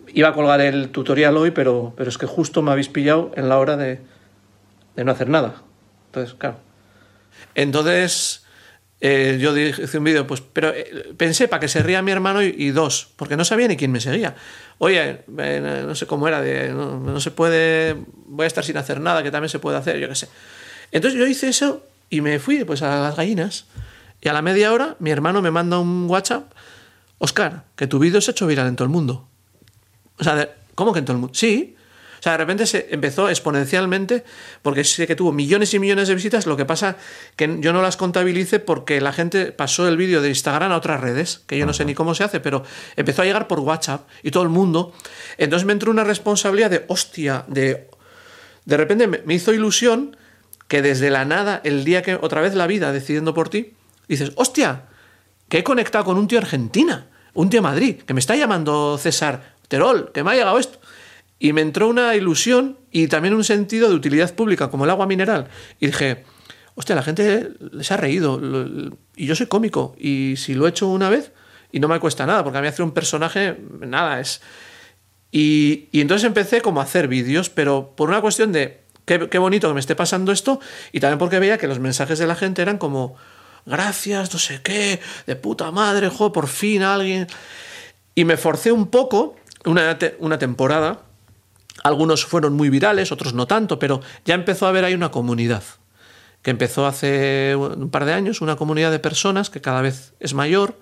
Iba a colgar el tutorial hoy, pero, pero es que justo me habéis pillado en la hora de, de no hacer nada. Entonces, claro. Entonces, eh, yo hice un vídeo, pues, pero eh, pensé para que se ría mi hermano y, y, dos, porque no sabía ni quién me seguía. Oye, eh, no sé cómo era, de, no, no se puede, voy a estar sin hacer nada, que también se puede hacer, yo qué sé. Entonces yo hice eso y me fui pues a las gallinas. Y a la media hora mi hermano me manda un WhatsApp. Oscar, que tu vídeo se ha hecho viral en todo el mundo. O sea, ¿cómo que en todo el mundo? Sí. O sea, de repente se empezó exponencialmente, porque sé que tuvo millones y millones de visitas, lo que pasa que yo no las contabilice porque la gente pasó el vídeo de Instagram a otras redes, que yo no sé ni cómo se hace, pero empezó a llegar por WhatsApp y todo el mundo. Entonces me entró una responsabilidad de, hostia, de... De repente me hizo ilusión que desde la nada, el día que otra vez la vida decidiendo por ti, dices, hostia, que he conectado con un tío Argentina, un tío Madrid, que me está llamando César Terol, que me ha llegado esto. Y me entró una ilusión y también un sentido de utilidad pública, como el agua mineral. Y dije, hostia, la gente les ha reído. Y yo soy cómico. Y si lo he hecho una vez, y no me cuesta nada, porque a mí hacer un personaje, nada, es... Y, y entonces empecé como a hacer vídeos, pero por una cuestión de qué, qué, bonito que me esté pasando esto, y también porque veía que los mensajes de la gente eran como, gracias, no sé qué, de puta madre, jo, por fin alguien. Y me forcé un poco, una, una temporada, algunos fueron muy virales, otros no tanto, pero ya empezó a haber ahí una comunidad, que empezó hace un par de años, una comunidad de personas que cada vez es mayor.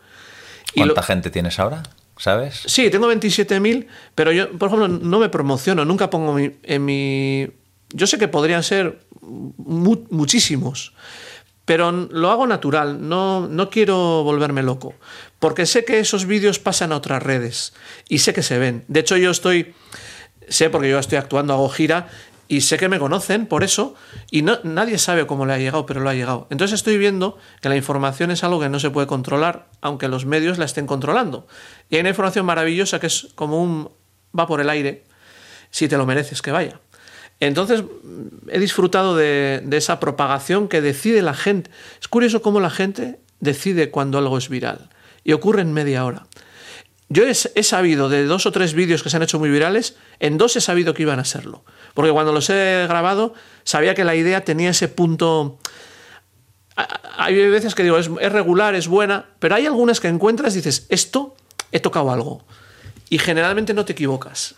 ¿Cuánta lo... gente tienes ahora? ¿Sabes? Sí, tengo 27.000, pero yo, por ejemplo, no me promociono, nunca pongo mi, en mi yo sé que podrían ser mu muchísimos, pero lo hago natural, no, no quiero volverme loco, porque sé que esos vídeos pasan a otras redes y sé que se ven. De hecho, yo estoy, sé porque yo estoy actuando, hago gira y sé que me conocen por eso y no, nadie sabe cómo le ha llegado, pero lo ha llegado. Entonces estoy viendo que la información es algo que no se puede controlar, aunque los medios la estén controlando. Y hay una información maravillosa que es como un va por el aire, si te lo mereces que vaya. Entonces he disfrutado de, esa propagación que decide la gente. Es curioso cómo la gente decide cuando algo es viral. Y ocurre en media hora. Yo he, sabido de dos o tres vídeos que se han hecho muy virales, en dos he sabido que iban a serlo. Porque cuando los he grabado, sabía que la idea tenía ese punto... Hay veces que digo, es, es regular, es buena, pero hay algunas que encuentras y dices, esto he tocado algo. Y generalmente no te equivocas.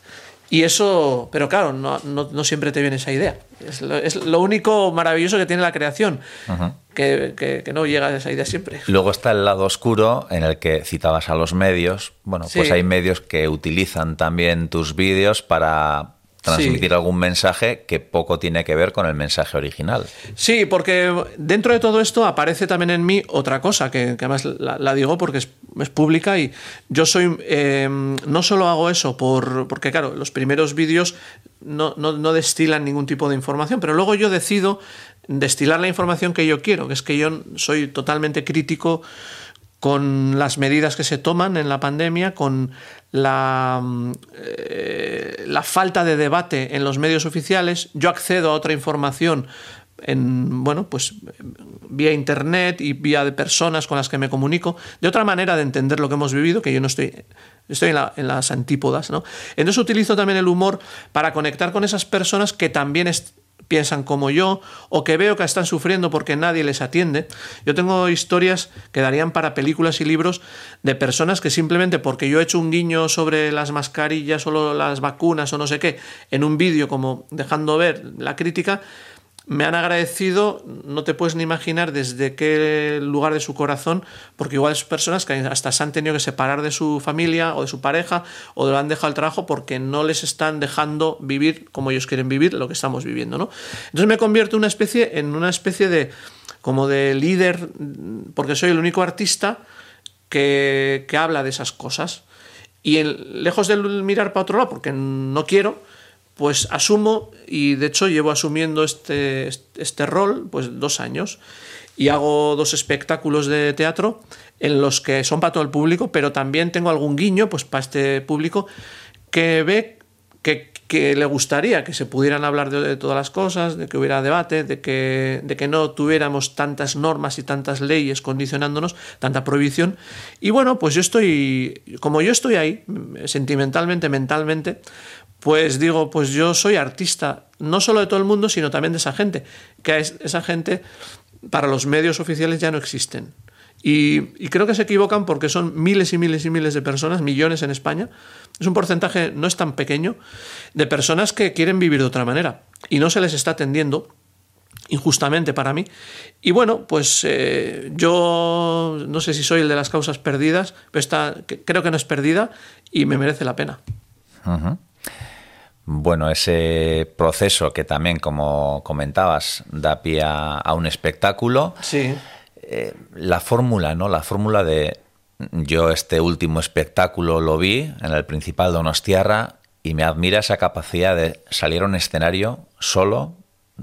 Y eso, pero claro, no, no, no, siempre te viene esa idea. Es lo, es lo único maravilloso que tiene la creación, uh -huh. que, que, que, no llega a esa idea siempre. Luego está el lado oscuro en el que citabas a los medios. Bueno, sí. pues hay medios que utilizan también tus vídeos para transmitir algún mensaje que poco tiene que ver con el mensaje original. Sí, porque dentro de todo esto aparece también en mí otra cosa, que, que además la, la, digo porque es, es, pública y yo soy, eh, no solo hago eso por, porque claro, los primeros vídeos no, no, no destilan ningún tipo de información, pero luego yo decido destilar la información que yo quiero, que es que yo soy totalmente crítico con las medidas que se toman en la pandemia, con la, eh, la, falta de debate en los medios oficiales. Yo accedo a otra información en, bueno, pues vía internet y vía de personas con las que me comunico, de otra manera de entender lo que hemos vivido, que yo no estoy, estoy en, la, en las antípodas. ¿no? Entonces utilizo también el humor para conectar con esas personas que también piensan como yo o que veo que están sufriendo porque nadie les atiende. Yo tengo historias que darían para películas y libros de personas que simplemente porque yo he hecho un guiño sobre las mascarillas o las vacunas o no sé qué en un vídeo como dejando ver la crítica, me han agradecido, no te puedes ni imaginar desde qué lugar de su corazón, porque igual es personas que hasta se han tenido que separar de su familia o de su pareja o lo han dejado el trabajo porque no les están dejando vivir como ellos quieren vivir lo que estamos viviendo, ¿no? Entonces me convierto una especie, en una especie de como de líder, porque soy el único artista que, que habla de esas cosas. Y en, lejos de mirar para otro lado, porque no quiero, pues asumo y de hecho llevo asumiendo este, este rol pues dos años y hago dos espectáculos de teatro en los que son para todo el público, pero también tengo algún guiño pues para este público que ve que, que le gustaría que se pudieran hablar de, de, todas las cosas, de que hubiera debate, de que, de que no tuviéramos tantas normas y tantas leyes condicionándonos, tanta prohibición. Y bueno, pues yo estoy, como yo estoy ahí, sentimentalmente, mentalmente, pues digo, pues yo soy artista, no solo de todo el mundo, sino también de esa gente, que es, esa gente para los medios oficiales ya no existen. Y, creo que se equivocan porque son miles y miles y miles de personas, millones en España. Es un porcentaje, no es tan pequeño, de personas que quieren vivir de otra manera y no se les está atendiendo injustamente para mí. Y bueno, pues eh, yo no sé si soy el de las causas perdidas, pero creo que no es perdida y me merece la pena. Bueno, ese proceso que también, como comentabas, da pie a, a un espectáculo. Sí. Eh, la fórmula, ¿no? La fórmula de yo este último espectáculo lo vi en el Principal Donostiarra y me admira esa capacidad de salir a un escenario solo,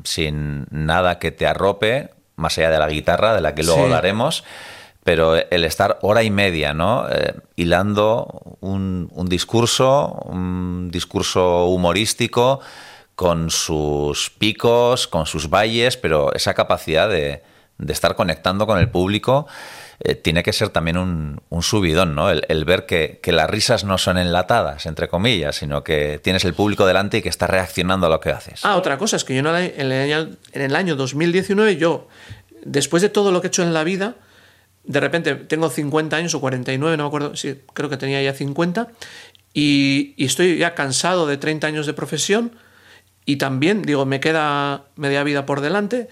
sin nada que te arrope, más allá de la guitarra, de la que luego sí. Pero el estar hora y media, ¿no? Eh, hilando un, un, discurso, un discurso humorístico con sus picos, con sus valles, pero esa capacidad de, de estar conectando con el público eh, tiene que ser también un, un subidón, ¿no? El, el ver que, que, las risas no son enlatadas, entre comillas, sino que tienes el público delante y que está reaccionando a lo que haces. Ah, otra cosa es que yo en el año, en el año 2019, yo, después de todo lo que he hecho en la vida, de repente tengo 50 años o 49, no me acuerdo, sí, creo que tenía ya 50, y, estoy ya cansado de 30 años de profesión y también, digo, me queda media vida por delante.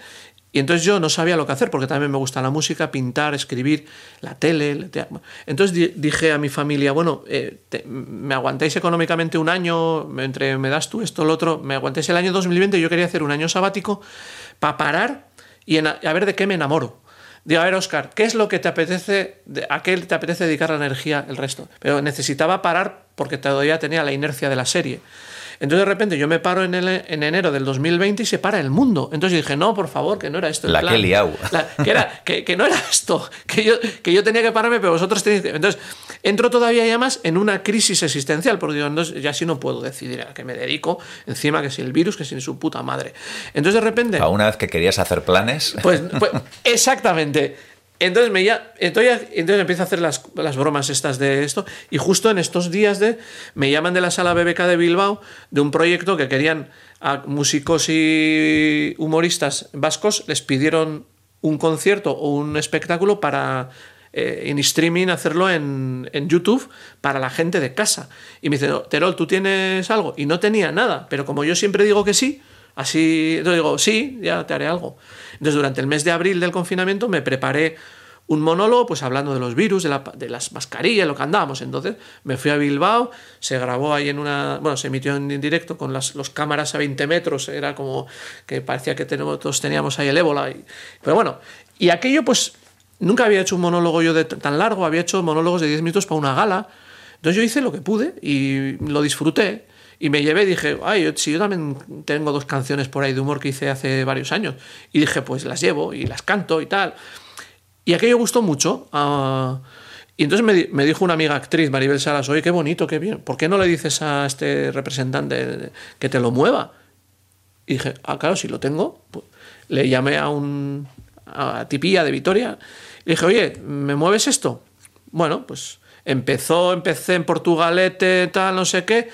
Y entonces yo no sabía lo que hacer, porque también me gusta la música, pintar, escribir, la tele. Entonces dije a mi familia, bueno, eh, te, me aguantáis económicamente un año, entre me das tú esto, lo otro, me aguantáis el año 2020, yo quería hacer un año sabático para parar y a ver de qué me enamoro. Digo, a ver, Oscar, ¿qué es lo que te apetece, a qué te apetece dedicar la energía el resto? Pero necesitaba parar porque todavía tenía la inercia de la serie. Entonces de repente yo me paro en, el, en enero del 2020 y se para el mundo. Entonces dije, no, por favor, que no era esto. La plan. que liado. La, que, era, que, que, no era esto, que yo, que yo tenía que pararme, pero vosotros tenéis... Entonces entro todavía ya más en una crisis existencial, porque digo, entonces ya sí no puedo decidir a qué me dedico, encima que si el virus, que si su puta madre. Entonces de repente... A una vez que querías hacer planes... Pues, pues [laughs] exactamente. Entonces, me ya, entonces, entonces empiezo a hacer las, las, bromas estas de esto y justo en estos días de me llaman de la sala BBK de Bilbao de un proyecto que querían a músicos y humoristas vascos les pidieron un concierto o un espectáculo para eh, en streaming hacerlo en, en, YouTube para la gente de casa. Y me dice Terol tú tienes algo y no tenía nada pero como yo siempre digo que sí Así, yo digo, sí, ya te haré algo. Entonces, durante el mes de abril del confinamiento me preparé un monólogo, pues hablando de los virus, de, la- de las mascarillas, lo que andábamos. Entonces me fui a Bilbao, se grabó ahí en una. Bueno, se emitió en directo con las cámaras a 20 metros, era como que parecía que tenemos, todos teníamos ahí el ébola. pero bueno, y aquello, pues nunca había hecho un monólogo yo de tan largo, había hecho monólogos de 10 minutos para una gala. Entonces yo hice lo que pude y lo disfruté. Y me llevé y dije, ay, si yo también tengo dos canciones por ahí de humor que hice hace varios años. Y dije, pues las llevo y las canto y tal. Y aquello gustó mucho. ah, y entonces me, me dijo una amiga actriz, Maribel Salas, oye, qué bonito, qué bien. ¿Por qué no le dices a este representante que te lo mueva? Y dije, ah, claro, si lo tengo. Pues, le llamé a un a Tipía de Vitoria y dije, oye, ¿me mueves esto? Bueno, pues empezó, empecé en Portugalete, tal, no sé qué.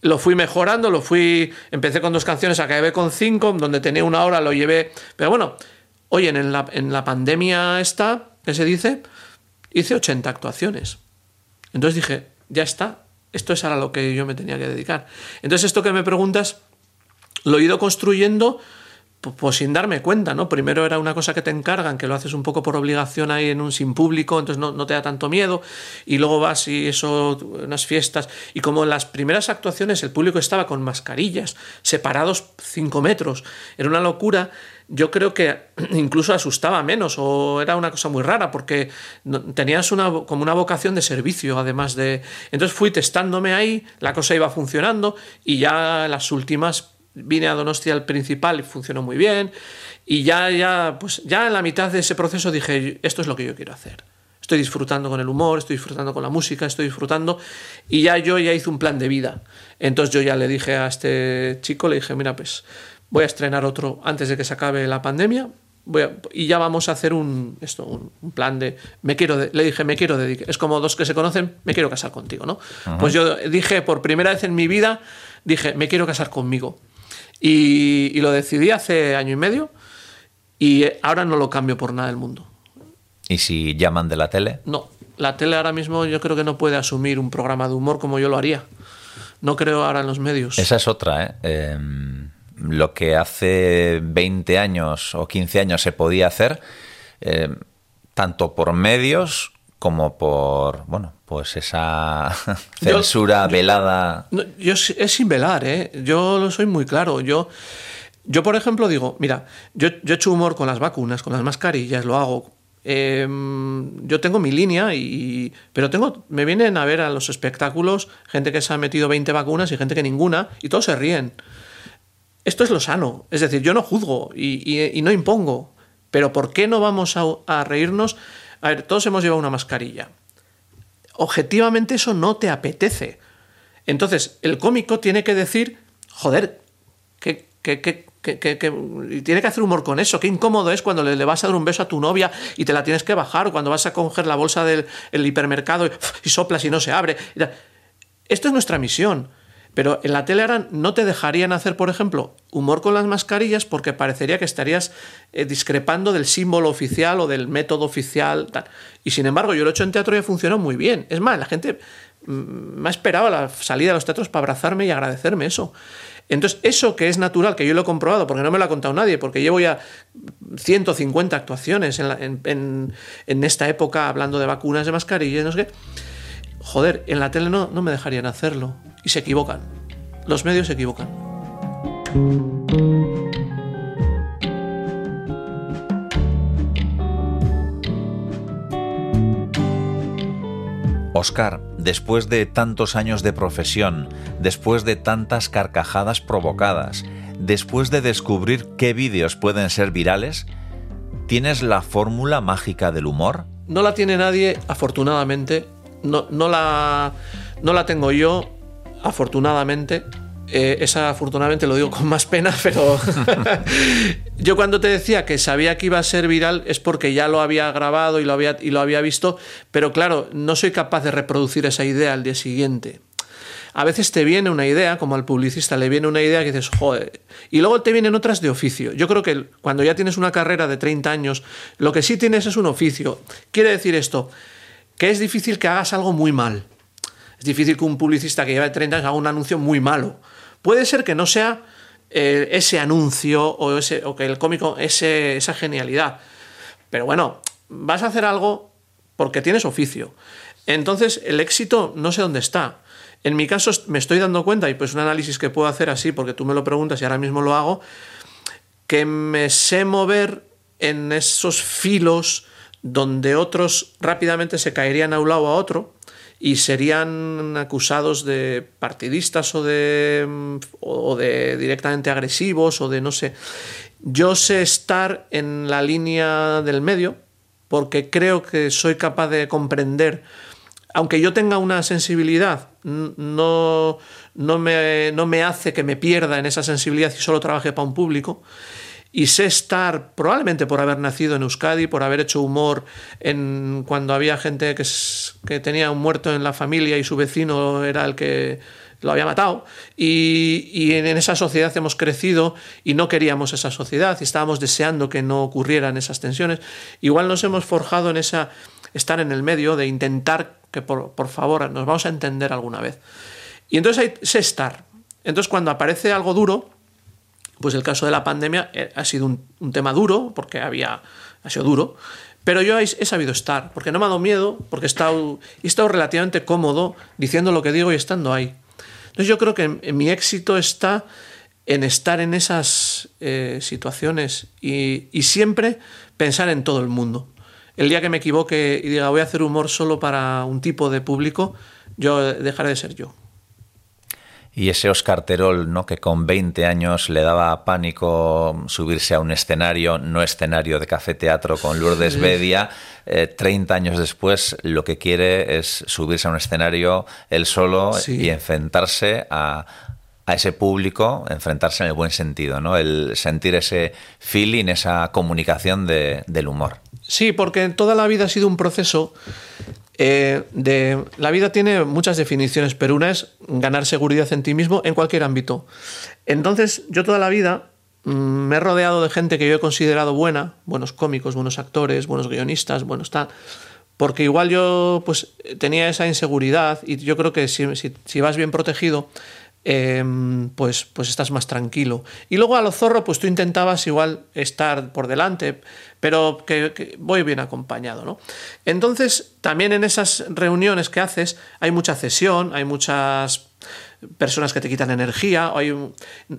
Lo fui mejorando, lo fui. Empecé con dos canciones, acabé con cinco, donde tenía una hora, lo llevé. Pero bueno, oye, en la, en la pandemia esta, que se dice, hice 80 actuaciones. Entonces dije, ya está, esto es a lo que yo me tenía que dedicar. Entonces, esto que me preguntas, lo he ido construyendo pues sin darme cuenta, ¿no? Primero era una cosa que te encargan, que lo haces un poco por obligación ahí en un sin público, entonces no, no te da tanto miedo, y luego vas y eso, unas fiestas, y como en las primeras actuaciones el público estaba con mascarillas, separados 5 metros, era una locura, yo creo que [clears throat] incluso asustaba menos, o era una cosa muy rara, porque tenías una, como una vocación de servicio, además de... Entonces fui testándome ahí, la cosa iba funcionando, y ya las últimas vine a Donostia al principal y funcionó muy bien. Y ya, ya, pues ya en la mitad de ese proceso dije, esto es lo que yo quiero hacer. Estoy disfrutando con el humor, estoy disfrutando con la música, estoy disfrutando. Y ya yo ya hice un plan de vida. Entonces yo ya le dije a este chico, le dije, mira, pues voy a estrenar otro antes de que se acabe la pandemia. Voy a- y ya vamos a hacer un, esto, un, un plan de, me quiero, de- le dije, me quiero dedicar, es como dos que se conocen, me quiero casar contigo, ¿no? Pues yo dije, por primera vez en mi vida, dije, me quiero casar conmigo. Y, y lo decidí hace año y medio y ahora no lo cambio por nada del mundo. ¿Y si llaman de la tele? No, la tele ahora mismo yo creo que no puede asumir un programa de humor como yo lo haría. No creo ahora en los medios. Esa es otra, ¿eh? Eh, lo que hace 20 años o 15 años se podía hacer, eh, tanto por medios como por, bueno, pues esa [laughs] Yo- censura velada. Yo s- es sin velar, ¿eh? Yo lo soy muy claro. Yo, yo por ejemplo, digo, mira, yo, yo he hecho humor con las vacunas, con las mascarillas, lo hago. Eh, yo tengo mi línea, y, pero tengo, me vienen a ver a los espectáculos gente que se ha metido 20 vacunas y gente que ninguna, y todos se ríen. Esto es lo sano. Es decir, yo no juzgo y, y- y no impongo. Pero ¿por qué no vamos a, a reírnos? A ver, todos hemos llevado una mascarilla. Objetivamente eso no te apetece. Entonces, el cómico tiene que decir, joder, que, tiene que hacer humor con eso. Qué incómodo es cuando le, vas a dar un beso a tu novia y te la tienes que bajar, o cuando vas a coger la bolsa del el hipermercado y, y soplas y no se abre. Esto es nuestra misión. Pero en la tele ahora no te dejarían hacer, por ejemplo, humor con las mascarillas porque parecería que estarías eh, discrepando del símbolo oficial o del método oficial. Y sin embargo, yo lo he hecho en teatro y ha funcionado muy bien. Es más, la gente mm, me ha esperado la salida de los teatros para abrazarme y agradecerme eso. Entonces, eso que es natural, que yo lo he comprobado, porque no me lo ha contado nadie, porque llevo ya 150 actuaciones en, la- en esta época hablando de vacunas, de mascarillas, no sé qué. Joder, en la tele no, no me dejarían hacerlo. Y se equivocan. Los medios se equivocan. Oscar, después de tantos años de profesión, después de tantas carcajadas provocadas, después de descubrir qué vídeos pueden ser virales, ¿tienes la fórmula mágica del humor? No la tiene nadie, afortunadamente. No, no, la, no la tengo yo, afortunadamente. Eh, esa afortunadamente lo digo con más pena, pero [laughs] yo cuando te decía que sabía que iba a ser viral es porque ya lo había grabado y lo había, y lo había visto, pero claro, no soy capaz de reproducir esa idea al día siguiente. A veces te viene una idea, como al publicista le viene una idea que dices, joder, y luego te vienen otras de oficio. Yo creo que cuando ya tienes una carrera de 30 años, lo que sí tienes es un oficio. Quiere decir esto, que es difícil que hagas algo muy mal. Es difícil que un publicista que lleva 30 años haga un anuncio muy malo. Puede ser que no sea eh, ese anuncio o, o que el cómico, esa genialidad. Pero bueno, vas a hacer algo porque tienes oficio. Entonces, el éxito no sé dónde está. En mi caso me estoy dando cuenta, y pues un análisis que puedo hacer así, porque tú me lo preguntas y ahora mismo lo hago, que me sé mover en esos filos donde otros rápidamente se caerían a un lado a otro y serían acusados de partidistas o de, o de directamente agresivos o de no sé. Yo sé estar en la línea del medio porque creo que soy capaz de comprender aunque yo tenga una sensibilidad, no, no, me, no me hace que me pierda en esa sensibilidad y solo trabaje para un público. Y sé estar, probablemente por haber nacido en Euskadi, por haber hecho humor en, cuando había gente que, que tenía un muerto en la familia y su vecino era el que lo había matado. Y, y, en esa sociedad hemos crecido y no queríamos esa sociedad y estábamos deseando que no ocurrieran esas tensiones. Igual nos hemos forjado en esa estar en el medio, de intentar que por, favor nos vamos a entender alguna vez. Y entonces hay sé estar. Entonces cuando aparece algo duro, pues el caso de la pandemia eh, ha sido un, tema duro, porque había, ha sido duro, pero yo he, sabido estar, porque no me ha dado miedo, porque he estado, he estado relativamente cómodo diciendo lo que digo y estando ahí. Entonces yo creo que mi éxito está en estar en esas eh, situaciones y, y siempre pensar en todo el mundo el día que me equivoque y diga voy a hacer humor solo para un tipo de público, yo dejaré de ser yo. Y ese Oscar Terol, ¿no? que con 20 años le daba pánico subirse a un escenario, no escenario de café teatro con Lourdes Bedia, 30 eh, años después lo que quiere es subirse a un escenario él solo y enfrentarse a, a ese público, enfrentarse en el buen sentido, ¿no? El sentir ese feeling, esa comunicación del humor. Sí, porque toda la vida ha sido un proceso eh, de... La vida tiene muchas definiciones, pero una es ganar seguridad en ti mismo en cualquier ámbito. Entonces, yo toda la vida mm, me he rodeado de gente que yo he considerado buena, buenos cómicos, buenos actores, buenos guionistas, buenos tal, porque igual yo pues tenía esa inseguridad y yo creo que si, si vas bien protegido, Em, pues, pues estás más tranquilo. Y luego a lo zorro, pues tú intentabas igual estar por delante, pero que, voy bien acompañado, ¿no? Entonces, también en esas reuniones que haces hay mucha cesión, hay muchas personas que te quitan energía, hay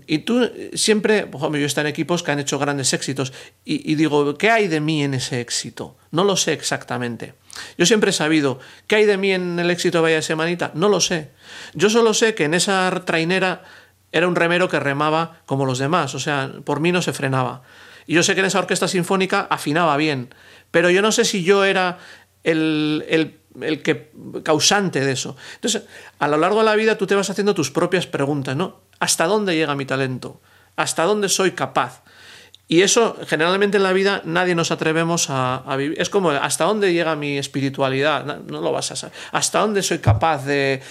y tú siempre, yo estoy en equipos que han hecho grandes éxitos y, digo, ¿qué hay de mí en ese éxito? No lo sé exactamente. Yo siempre he sabido, ¿qué hay de mí en el éxito de Vaya Semanita? No lo sé. Yo solo sé que en esa trainera era un remero que remaba como los demás, o sea, por mí no se frenaba. Y yo sé que en esa orquesta sinfónica afinaba bien, pero yo no sé si yo era el, que, causante de eso. Entonces, a lo largo de la vida tú te vas haciendo tus propias preguntas, ¿no? ¿Hasta dónde llega mi talento? ¿Hasta dónde soy capaz? Y eso, generalmente en la vida, nadie nos atrevemos a, vivir. Es como, ¿hasta dónde llega mi espiritualidad? No, lo vas a saber. ¿Hasta dónde soy capaz de,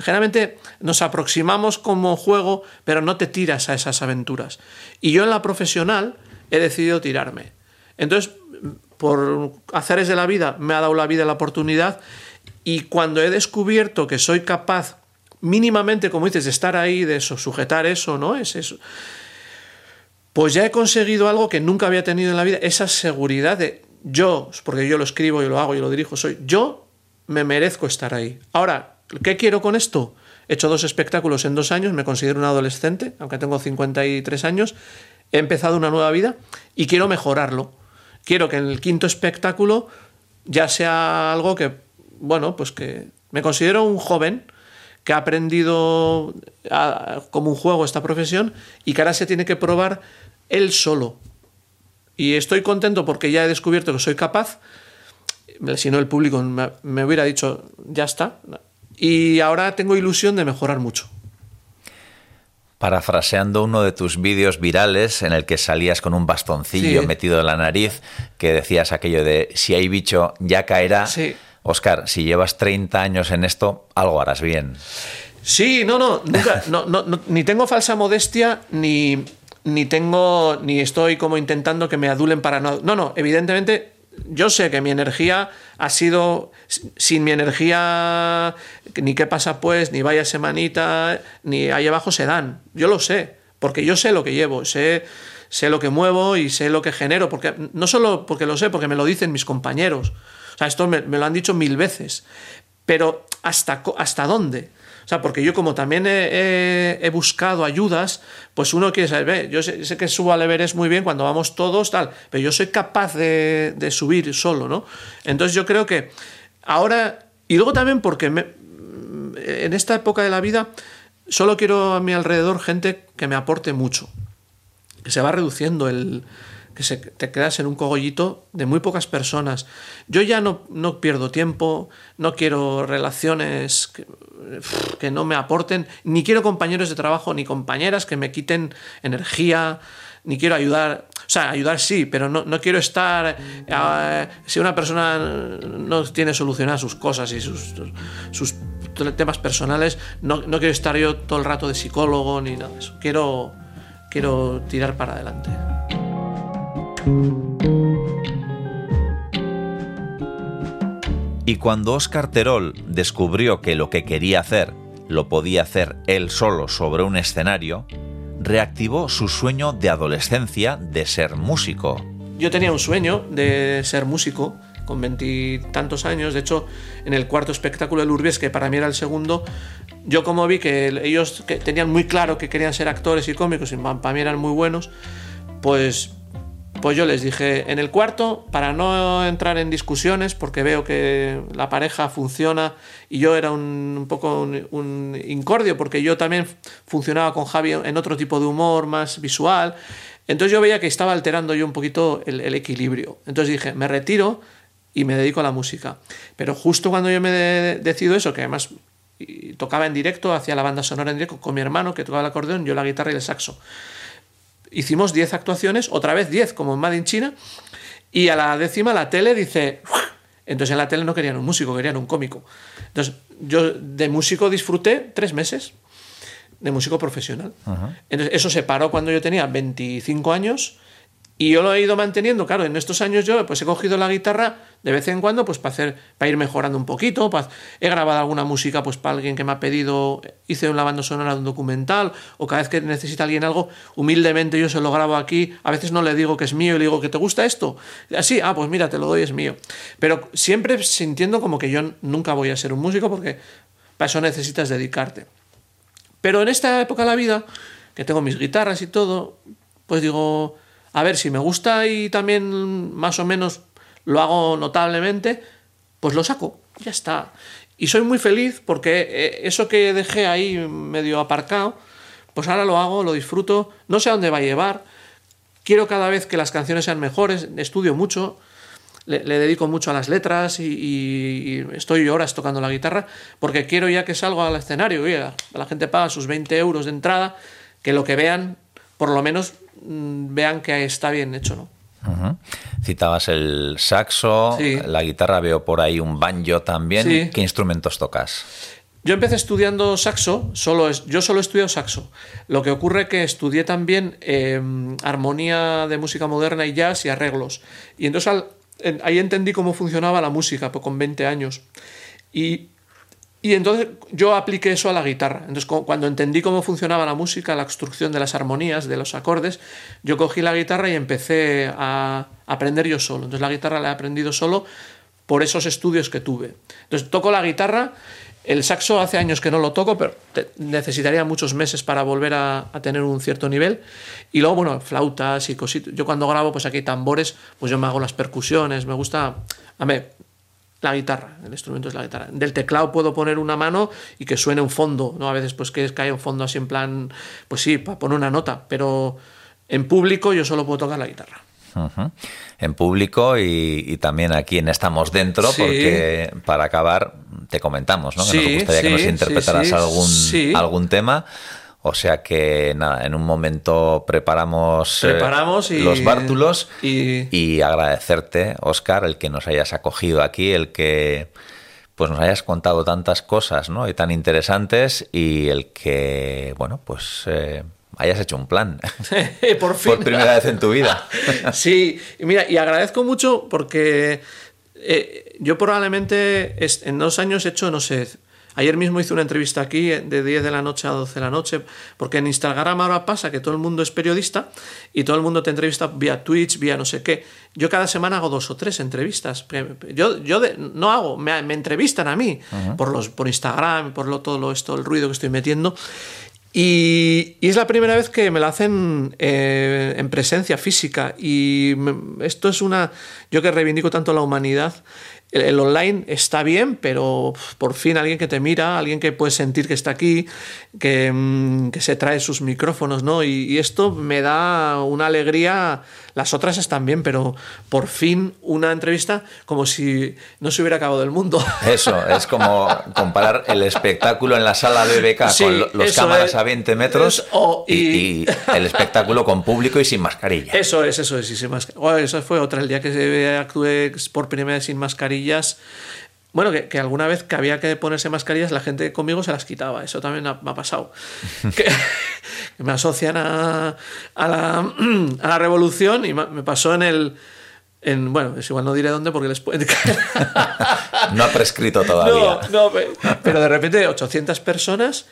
Generalmente nos aproximamos como juego, pero no te tiras a esas aventuras. Y yo en la profesional he decidido tirarme. Entonces, por haceres de la vida, me ha dado la vida la oportunidad. Y cuando he descubierto que soy capaz, mínimamente, como dices, de estar ahí, de sujetar eso, ¿no? Es eso pues ya he conseguido algo que nunca había tenido en la vida, esa seguridad de yo, porque yo lo escribo y lo hago y lo dirijo, soy yo me merezco estar ahí. Ahora, ¿qué quiero con esto? He hecho dos espectáculos en dos años, me considero un adolescente, aunque tengo 53 años, he empezado una nueva vida y quiero mejorarlo. Quiero que en el quinto espectáculo ya sea algo que, bueno, pues que me considero un joven que ha aprendido como un juego esta profesión y que ahora se tiene que probar él solo. Y estoy contento porque ya he descubierto que soy capaz. Si no, el público me, hubiera dicho, ya está. Y ahora tengo ilusión de mejorar mucho. Parafraseando uno de tus vídeos virales en el que salías con un bastoncillo metido en la nariz, que decías aquello de si hay bicho ya caerá. Sí. Oscar, si llevas 30 años en esto, algo harás bien. Sí, no, no, nunca, [laughs] no, no, ni tengo falsa modestia, ni, ni tengo, ni estoy como intentando que me adulen para no. No, no, evidentemente yo sé que mi energía ha sido, sin mi energía, ni qué pasa pues, ni vaya semanita, ni ahí abajo se dan. Yo lo sé, porque yo sé lo que llevo, sé, sé lo que muevo y sé lo que genero, porque no solo porque lo sé, porque me lo dicen mis compañeros. O sea, esto me, me lo han dicho mil veces. Pero ¿hasta, hasta dónde? O sea, porque yo como también he, buscado ayudas, pues uno quiere saber, yo sé, sé que subo al Everest muy bien cuando vamos todos, tal, pero yo soy capaz de, de subir solo, ¿no? Entonces yo creo que ahora, y luego también porque me- en esta época de la vida solo quiero a mi alrededor gente que me aporte mucho que se va reduciendo el que se, te quedas en un cogollito de muy pocas personas. Yo ya no, no pierdo tiempo, no quiero relaciones que, que no me aporten, ni quiero compañeros de trabajo ni compañeras que me quiten energía, ni quiero ayudar, o sea, ayudar sí, pero no, no quiero estar, eh, si una persona no tiene solucionadas sus cosas y sus, sus temas personales, no, no quiero estar yo todo el rato de psicólogo ni nada de eso. Quiero, quiero tirar para adelante. Y cuando Oscar Terol descubrió que lo que quería hacer lo podía hacer él solo sobre un escenario, reactivó su sueño de adolescencia de ser músico. Yo tenía un sueño de ser músico con veintitantos años. De hecho, en el cuarto espectáculo del Urbes, que para mí era el segundo, yo como vi que ellos tenían muy claro que querían ser actores y cómicos y para mí eran muy buenos, pues, pues yo les dije, en el cuarto, para no entrar en discusiones, porque veo que la pareja funciona y yo era un, poco un, un incordio, porque yo también funcionaba con Javi en otro tipo de humor más visual. Entonces yo veía que estaba alterando yo un poquito el, equilibrio. Entonces dije, me retiro y me dedico a la música. Pero justo cuando yo me de- decido eso, que además tocaba en directo, hacía la banda sonora en directo con mi hermano que tocaba el acordeón, yo la guitarra y el saxo. Hicimos 10 actuaciones, otra vez 10 como en Made in China, y a la décima la tele dice... Entonces en la tele no querían un músico, querían un cómico. Entonces yo de músico disfruté tres meses, de músico profesional. Entonces, eso se paró cuando yo tenía 25 años y yo lo he ido manteniendo. Claro, en estos años yo pues he cogido la guitarra de vez en cuando pues para hacer para ir mejorando un poquito, he grabado alguna música pues para alguien que me ha pedido, hice una banda sonora de un documental o cada vez que necesita alguien algo, humildemente yo se lo grabo aquí, a veces no le digo que es mío y le digo que te gusta esto. Así, ah, pues mira, te lo doy, es mío. Pero siempre sintiendo como que yo nunca voy a ser un músico porque para eso necesitas dedicarte. Pero en esta época de la vida, que tengo mis guitarras y todo, pues digo, a ver, si me gusta y también más o menos lo hago notablemente, pues lo saco, ya está. Y soy muy feliz porque eh, eso que dejé ahí medio aparcado, pues ahora lo hago, lo disfruto, no sé a dónde va a llevar, quiero cada vez que las canciones sean mejores, estudio mucho, le, dedico mucho a las letras y, estoy horas tocando la guitarra porque quiero ya que salga al escenario. Oye, la, gente paga sus 20 euros de entrada, que lo que vean, por lo menos vean que está bien hecho, ¿no? Citabas el saxo, Sí. la guitarra, veo por ahí un banjo también. Sí. ¿Qué instrumentos tocas? Yo empecé estudiando saxo, solo es, yo solo he estudiado saxo. Lo que ocurre que estudié también eh, armonía de música moderna y jazz y arreglos. Y entonces al- en- ahí entendí cómo funcionaba la música pues, con 20 años. Y, y entonces yo apliqué eso a la guitarra. Entonces cu- cuando entendí cómo funcionaba la música, la construcción de las armonías, de los acordes, yo cogí la guitarra y empecé a aprender yo solo. Entonces la guitarra la he aprendido solo por esos estudios que tuve. Entonces toco la guitarra, el saxo hace años que no lo toco, pero necesitaría muchos meses para volver a, tener un cierto nivel. Y luego, bueno, flautas y cositas. Yo cuando grabo, pues aquí tambores, pues yo me hago las percusiones, me gusta... A ver, la guitarra, el instrumento es la guitarra. Del teclado puedo poner una mano y que suene un fondo, ¿no? A veces pues que cae un fondo así en plan, pues sí, para poner una nota, pero en público yo solo puedo tocar la guitarra. En público y, y también aquí en Estamos Dentro, Sí. porque para acabar te comentamos, ¿no? Que Sí, nos gustaría que nos interpretaras algún, sí. algún tema. O sea que nada, en un momento preparamos, eh, Preparamos y- los bártulos y- y agradecerte, Oscar, el que nos hayas acogido aquí, el que pues nos hayas contado tantas cosas, ¿no? Y tan interesantes y el que, bueno, pues eh, hayas hecho un plan [laughs] Por fin. por primera vez en tu vida. [laughs] Sí, y mira, y agradezco mucho porque eh, yo probablemente en dos años he hecho, no sé, Ayer mismo hice una entrevista aquí eh, de 10 de la noche a 12 de la noche, porque en Instagram ahora pasa que todo el mundo es periodista y todo el mundo te entrevista vía Twitch, vía no sé qué. Yo cada semana hago dos o tres entrevistas. Yo, yo no hago, me, entrevistan a mí por, los, por Instagram, por lo, todo lo, esto, el ruido que estoy metiendo. Y, es la primera vez que me la hacen eh, en presencia física. Y esto es una. Yo que reivindico tanto la humanidad, el, online está bien, pero por fin alguien que te mira, alguien que puede sentir que está aquí, que, mm, se trae sus micrófonos, ¿no? Y, esto me da una alegría. Las otras están bien, pero por fin una entrevista como si no se hubiera acabado el mundo. [laughs] Eso, es como comparar el espectáculo en la sala de BK con los cámaras a 20 metros y, el espectáculo con público y sin mascarilla. Eso es, eso es, y sin mascarilla. eso fue otra, el día que actué por primera vez sin mascarilla bueno, que, alguna vez que había que ponerse mascarillas, la gente conmigo se las quitaba. Eso también me ha pasado. [laughs] que, me asocian a, la, [clears throat] a, la, revolución y me pasó en el. En, bueno, es igual no diré dónde porque les puede caer. [laughs] no ha prescrito todavía. [laughs] No, no, pero de repente 800 personas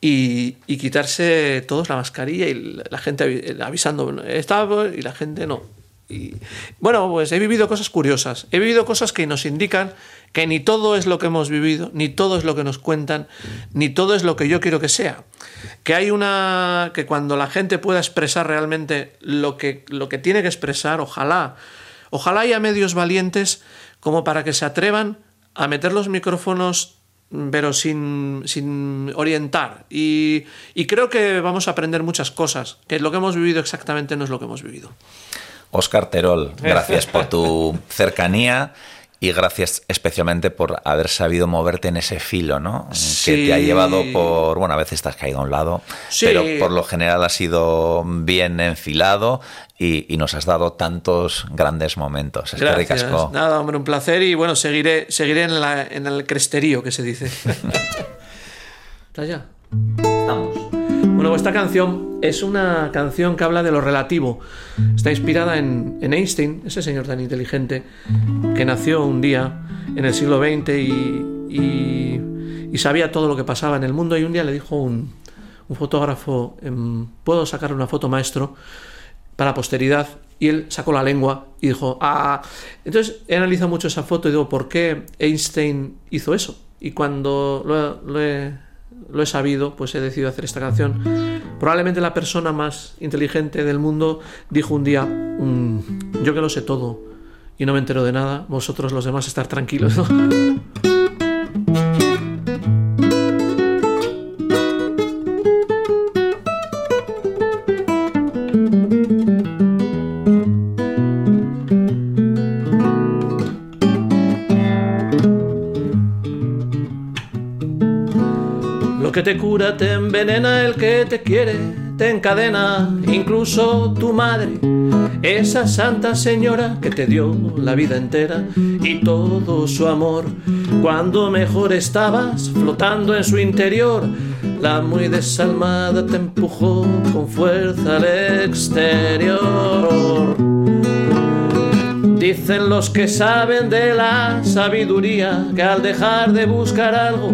y, y, quitarse todos la mascarilla y la gente avisando, estaba y la gente no. Y, bueno, pues he vivido cosas curiosas. He vivido cosas que nos indican que ni todo es lo que hemos vivido, ni todo es lo que nos cuentan, ni todo es lo que yo quiero que sea. Que hay una. que cuando la gente pueda expresar realmente lo que, lo que tiene que expresar, ojalá. Ojalá haya medios valientes como para que se atrevan a meter los micrófonos pero sin, sin orientar. Y, y creo que vamos a aprender muchas cosas, que lo que hemos vivido exactamente no es lo que hemos vivido. Oscar Terol, gracias por tu cercanía y gracias especialmente por haber sabido moverte en ese filo, ¿no? Que te ha llevado por, bueno, a veces te has caído a un lado, pero por lo general ha sido bien enfilado y, nos has dado tantos grandes momentos. Es gracias. Nada, hombre, un placer y bueno, seguiré, seguiré en, la, en el cresterío que se dice. [laughs] ¿Está ya? Estamos. Bueno, esta canción es una canción que habla de lo relativo. Está inspirada en, Einstein, ese señor tan inteligente que nació un día en el siglo XX y, sabía todo lo que pasaba en el mundo y un día le dijo un, fotógrafo, em, ¿puedo sacar una foto maestro para posteridad? Y él sacó la lengua y dijo, ah, entonces he analizado mucho esa foto y digo, ¿por qué Einstein hizo eso? Y cuando lo he lo he sabido, pues he decidido hacer esta canción. Probablemente la persona más inteligente del mundo dijo un día, mm, yo que lo sé todo y no me entero de nada, vosotros los demás estar tranquilos. Te cura, te envenena el que te quiere, te encadena incluso tu madre, esa santa señora que te dio la vida entera y todo su amor. Cuando mejor estabas flotando en su interior, la muy desalmada te empujó con fuerza al exterior. Dicen los que saben de la sabiduría que al dejar de buscar algo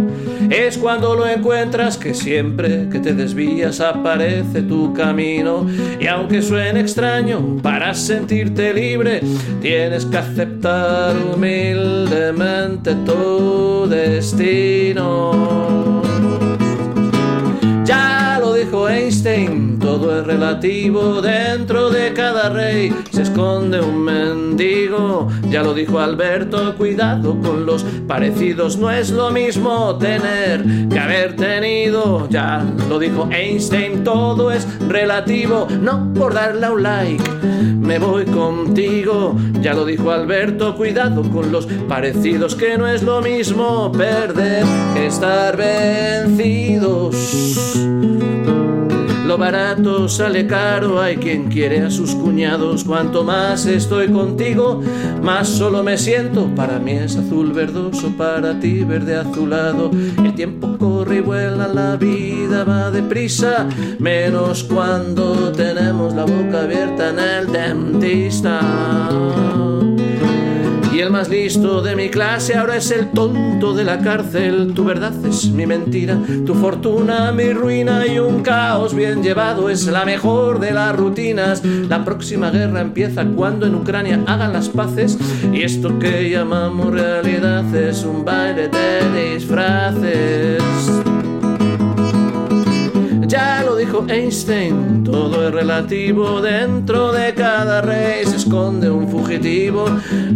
es cuando lo encuentras que siempre que te desvías aparece tu camino y aunque suene extraño para sentirte libre tienes que aceptar humildemente tu destino. Ya dijo Einstein, todo es relativo, dentro de cada rey se esconde un mendigo. Ya lo dijo Alberto, cuidado con los parecidos, no es lo mismo tener que haber tenido. Ya lo dijo Einstein, todo es relativo, no por darle un like. Me voy contigo, ya lo dijo Alberto, cuidado con los parecidos, que no es lo mismo perder que estar vencidos. Lo barato sale caro, hay quien quiere a sus cuñados. Cuanto más estoy contigo, más solo me siento. Para mí es azul verdoso, para ti verde azulado. El tiempo corre y vuela, la vida va deprisa. Menos cuando tenemos la boca abierta en el dentista. Y el más listo de mi clase ahora es el tonto de la cárcel. Tu verdad es mi mentira, tu fortuna mi ruina y un caos bien llevado es la mejor de las rutinas. La próxima guerra empieza cuando en Ucrania hagan las paces y esto que llamamos realidad es un baile de disfraces. Ya lo dijo Einstein, todo es relativo, dentro de cada rey se esconde un fugitivo.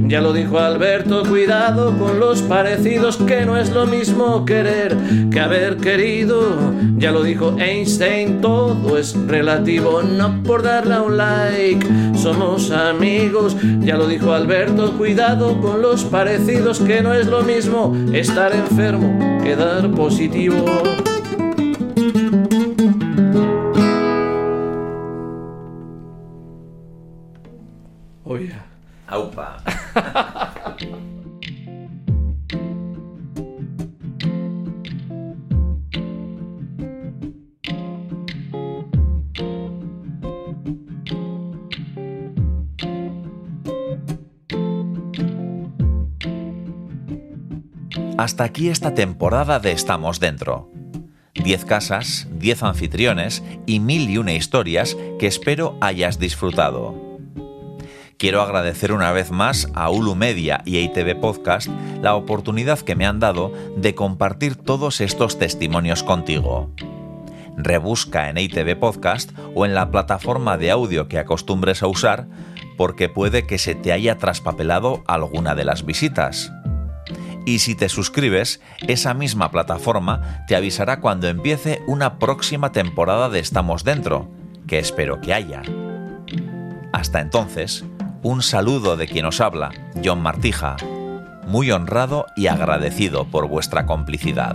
Ya lo dijo Alberto, cuidado con los parecidos, que no es lo mismo querer que haber querido. Ya lo dijo Einstein, todo es relativo, no por darle un like, somos amigos. Ya lo dijo Alberto, cuidado con los parecidos, que no es lo mismo estar enfermo que dar positivo. Hasta aquí esta temporada de Estamos Dentro. 10 casas, 10 anfitriones y mil y una historias que espero hayas disfrutado. Quiero agradecer una vez más a Ulu Media y ITV Podcast la oportunidad que me han dado de compartir todos estos testimonios contigo. Rebusca en ITV Podcast o en la plataforma de audio que acostumbres a usar porque puede que se te haya traspapelado alguna de las visitas. Y si te suscribes, esa misma plataforma te avisará cuando empiece una próxima temporada de Estamos Dentro, que espero que haya. Hasta entonces, un saludo de quien os habla, John Martija, muy honrado y agradecido por vuestra complicidad.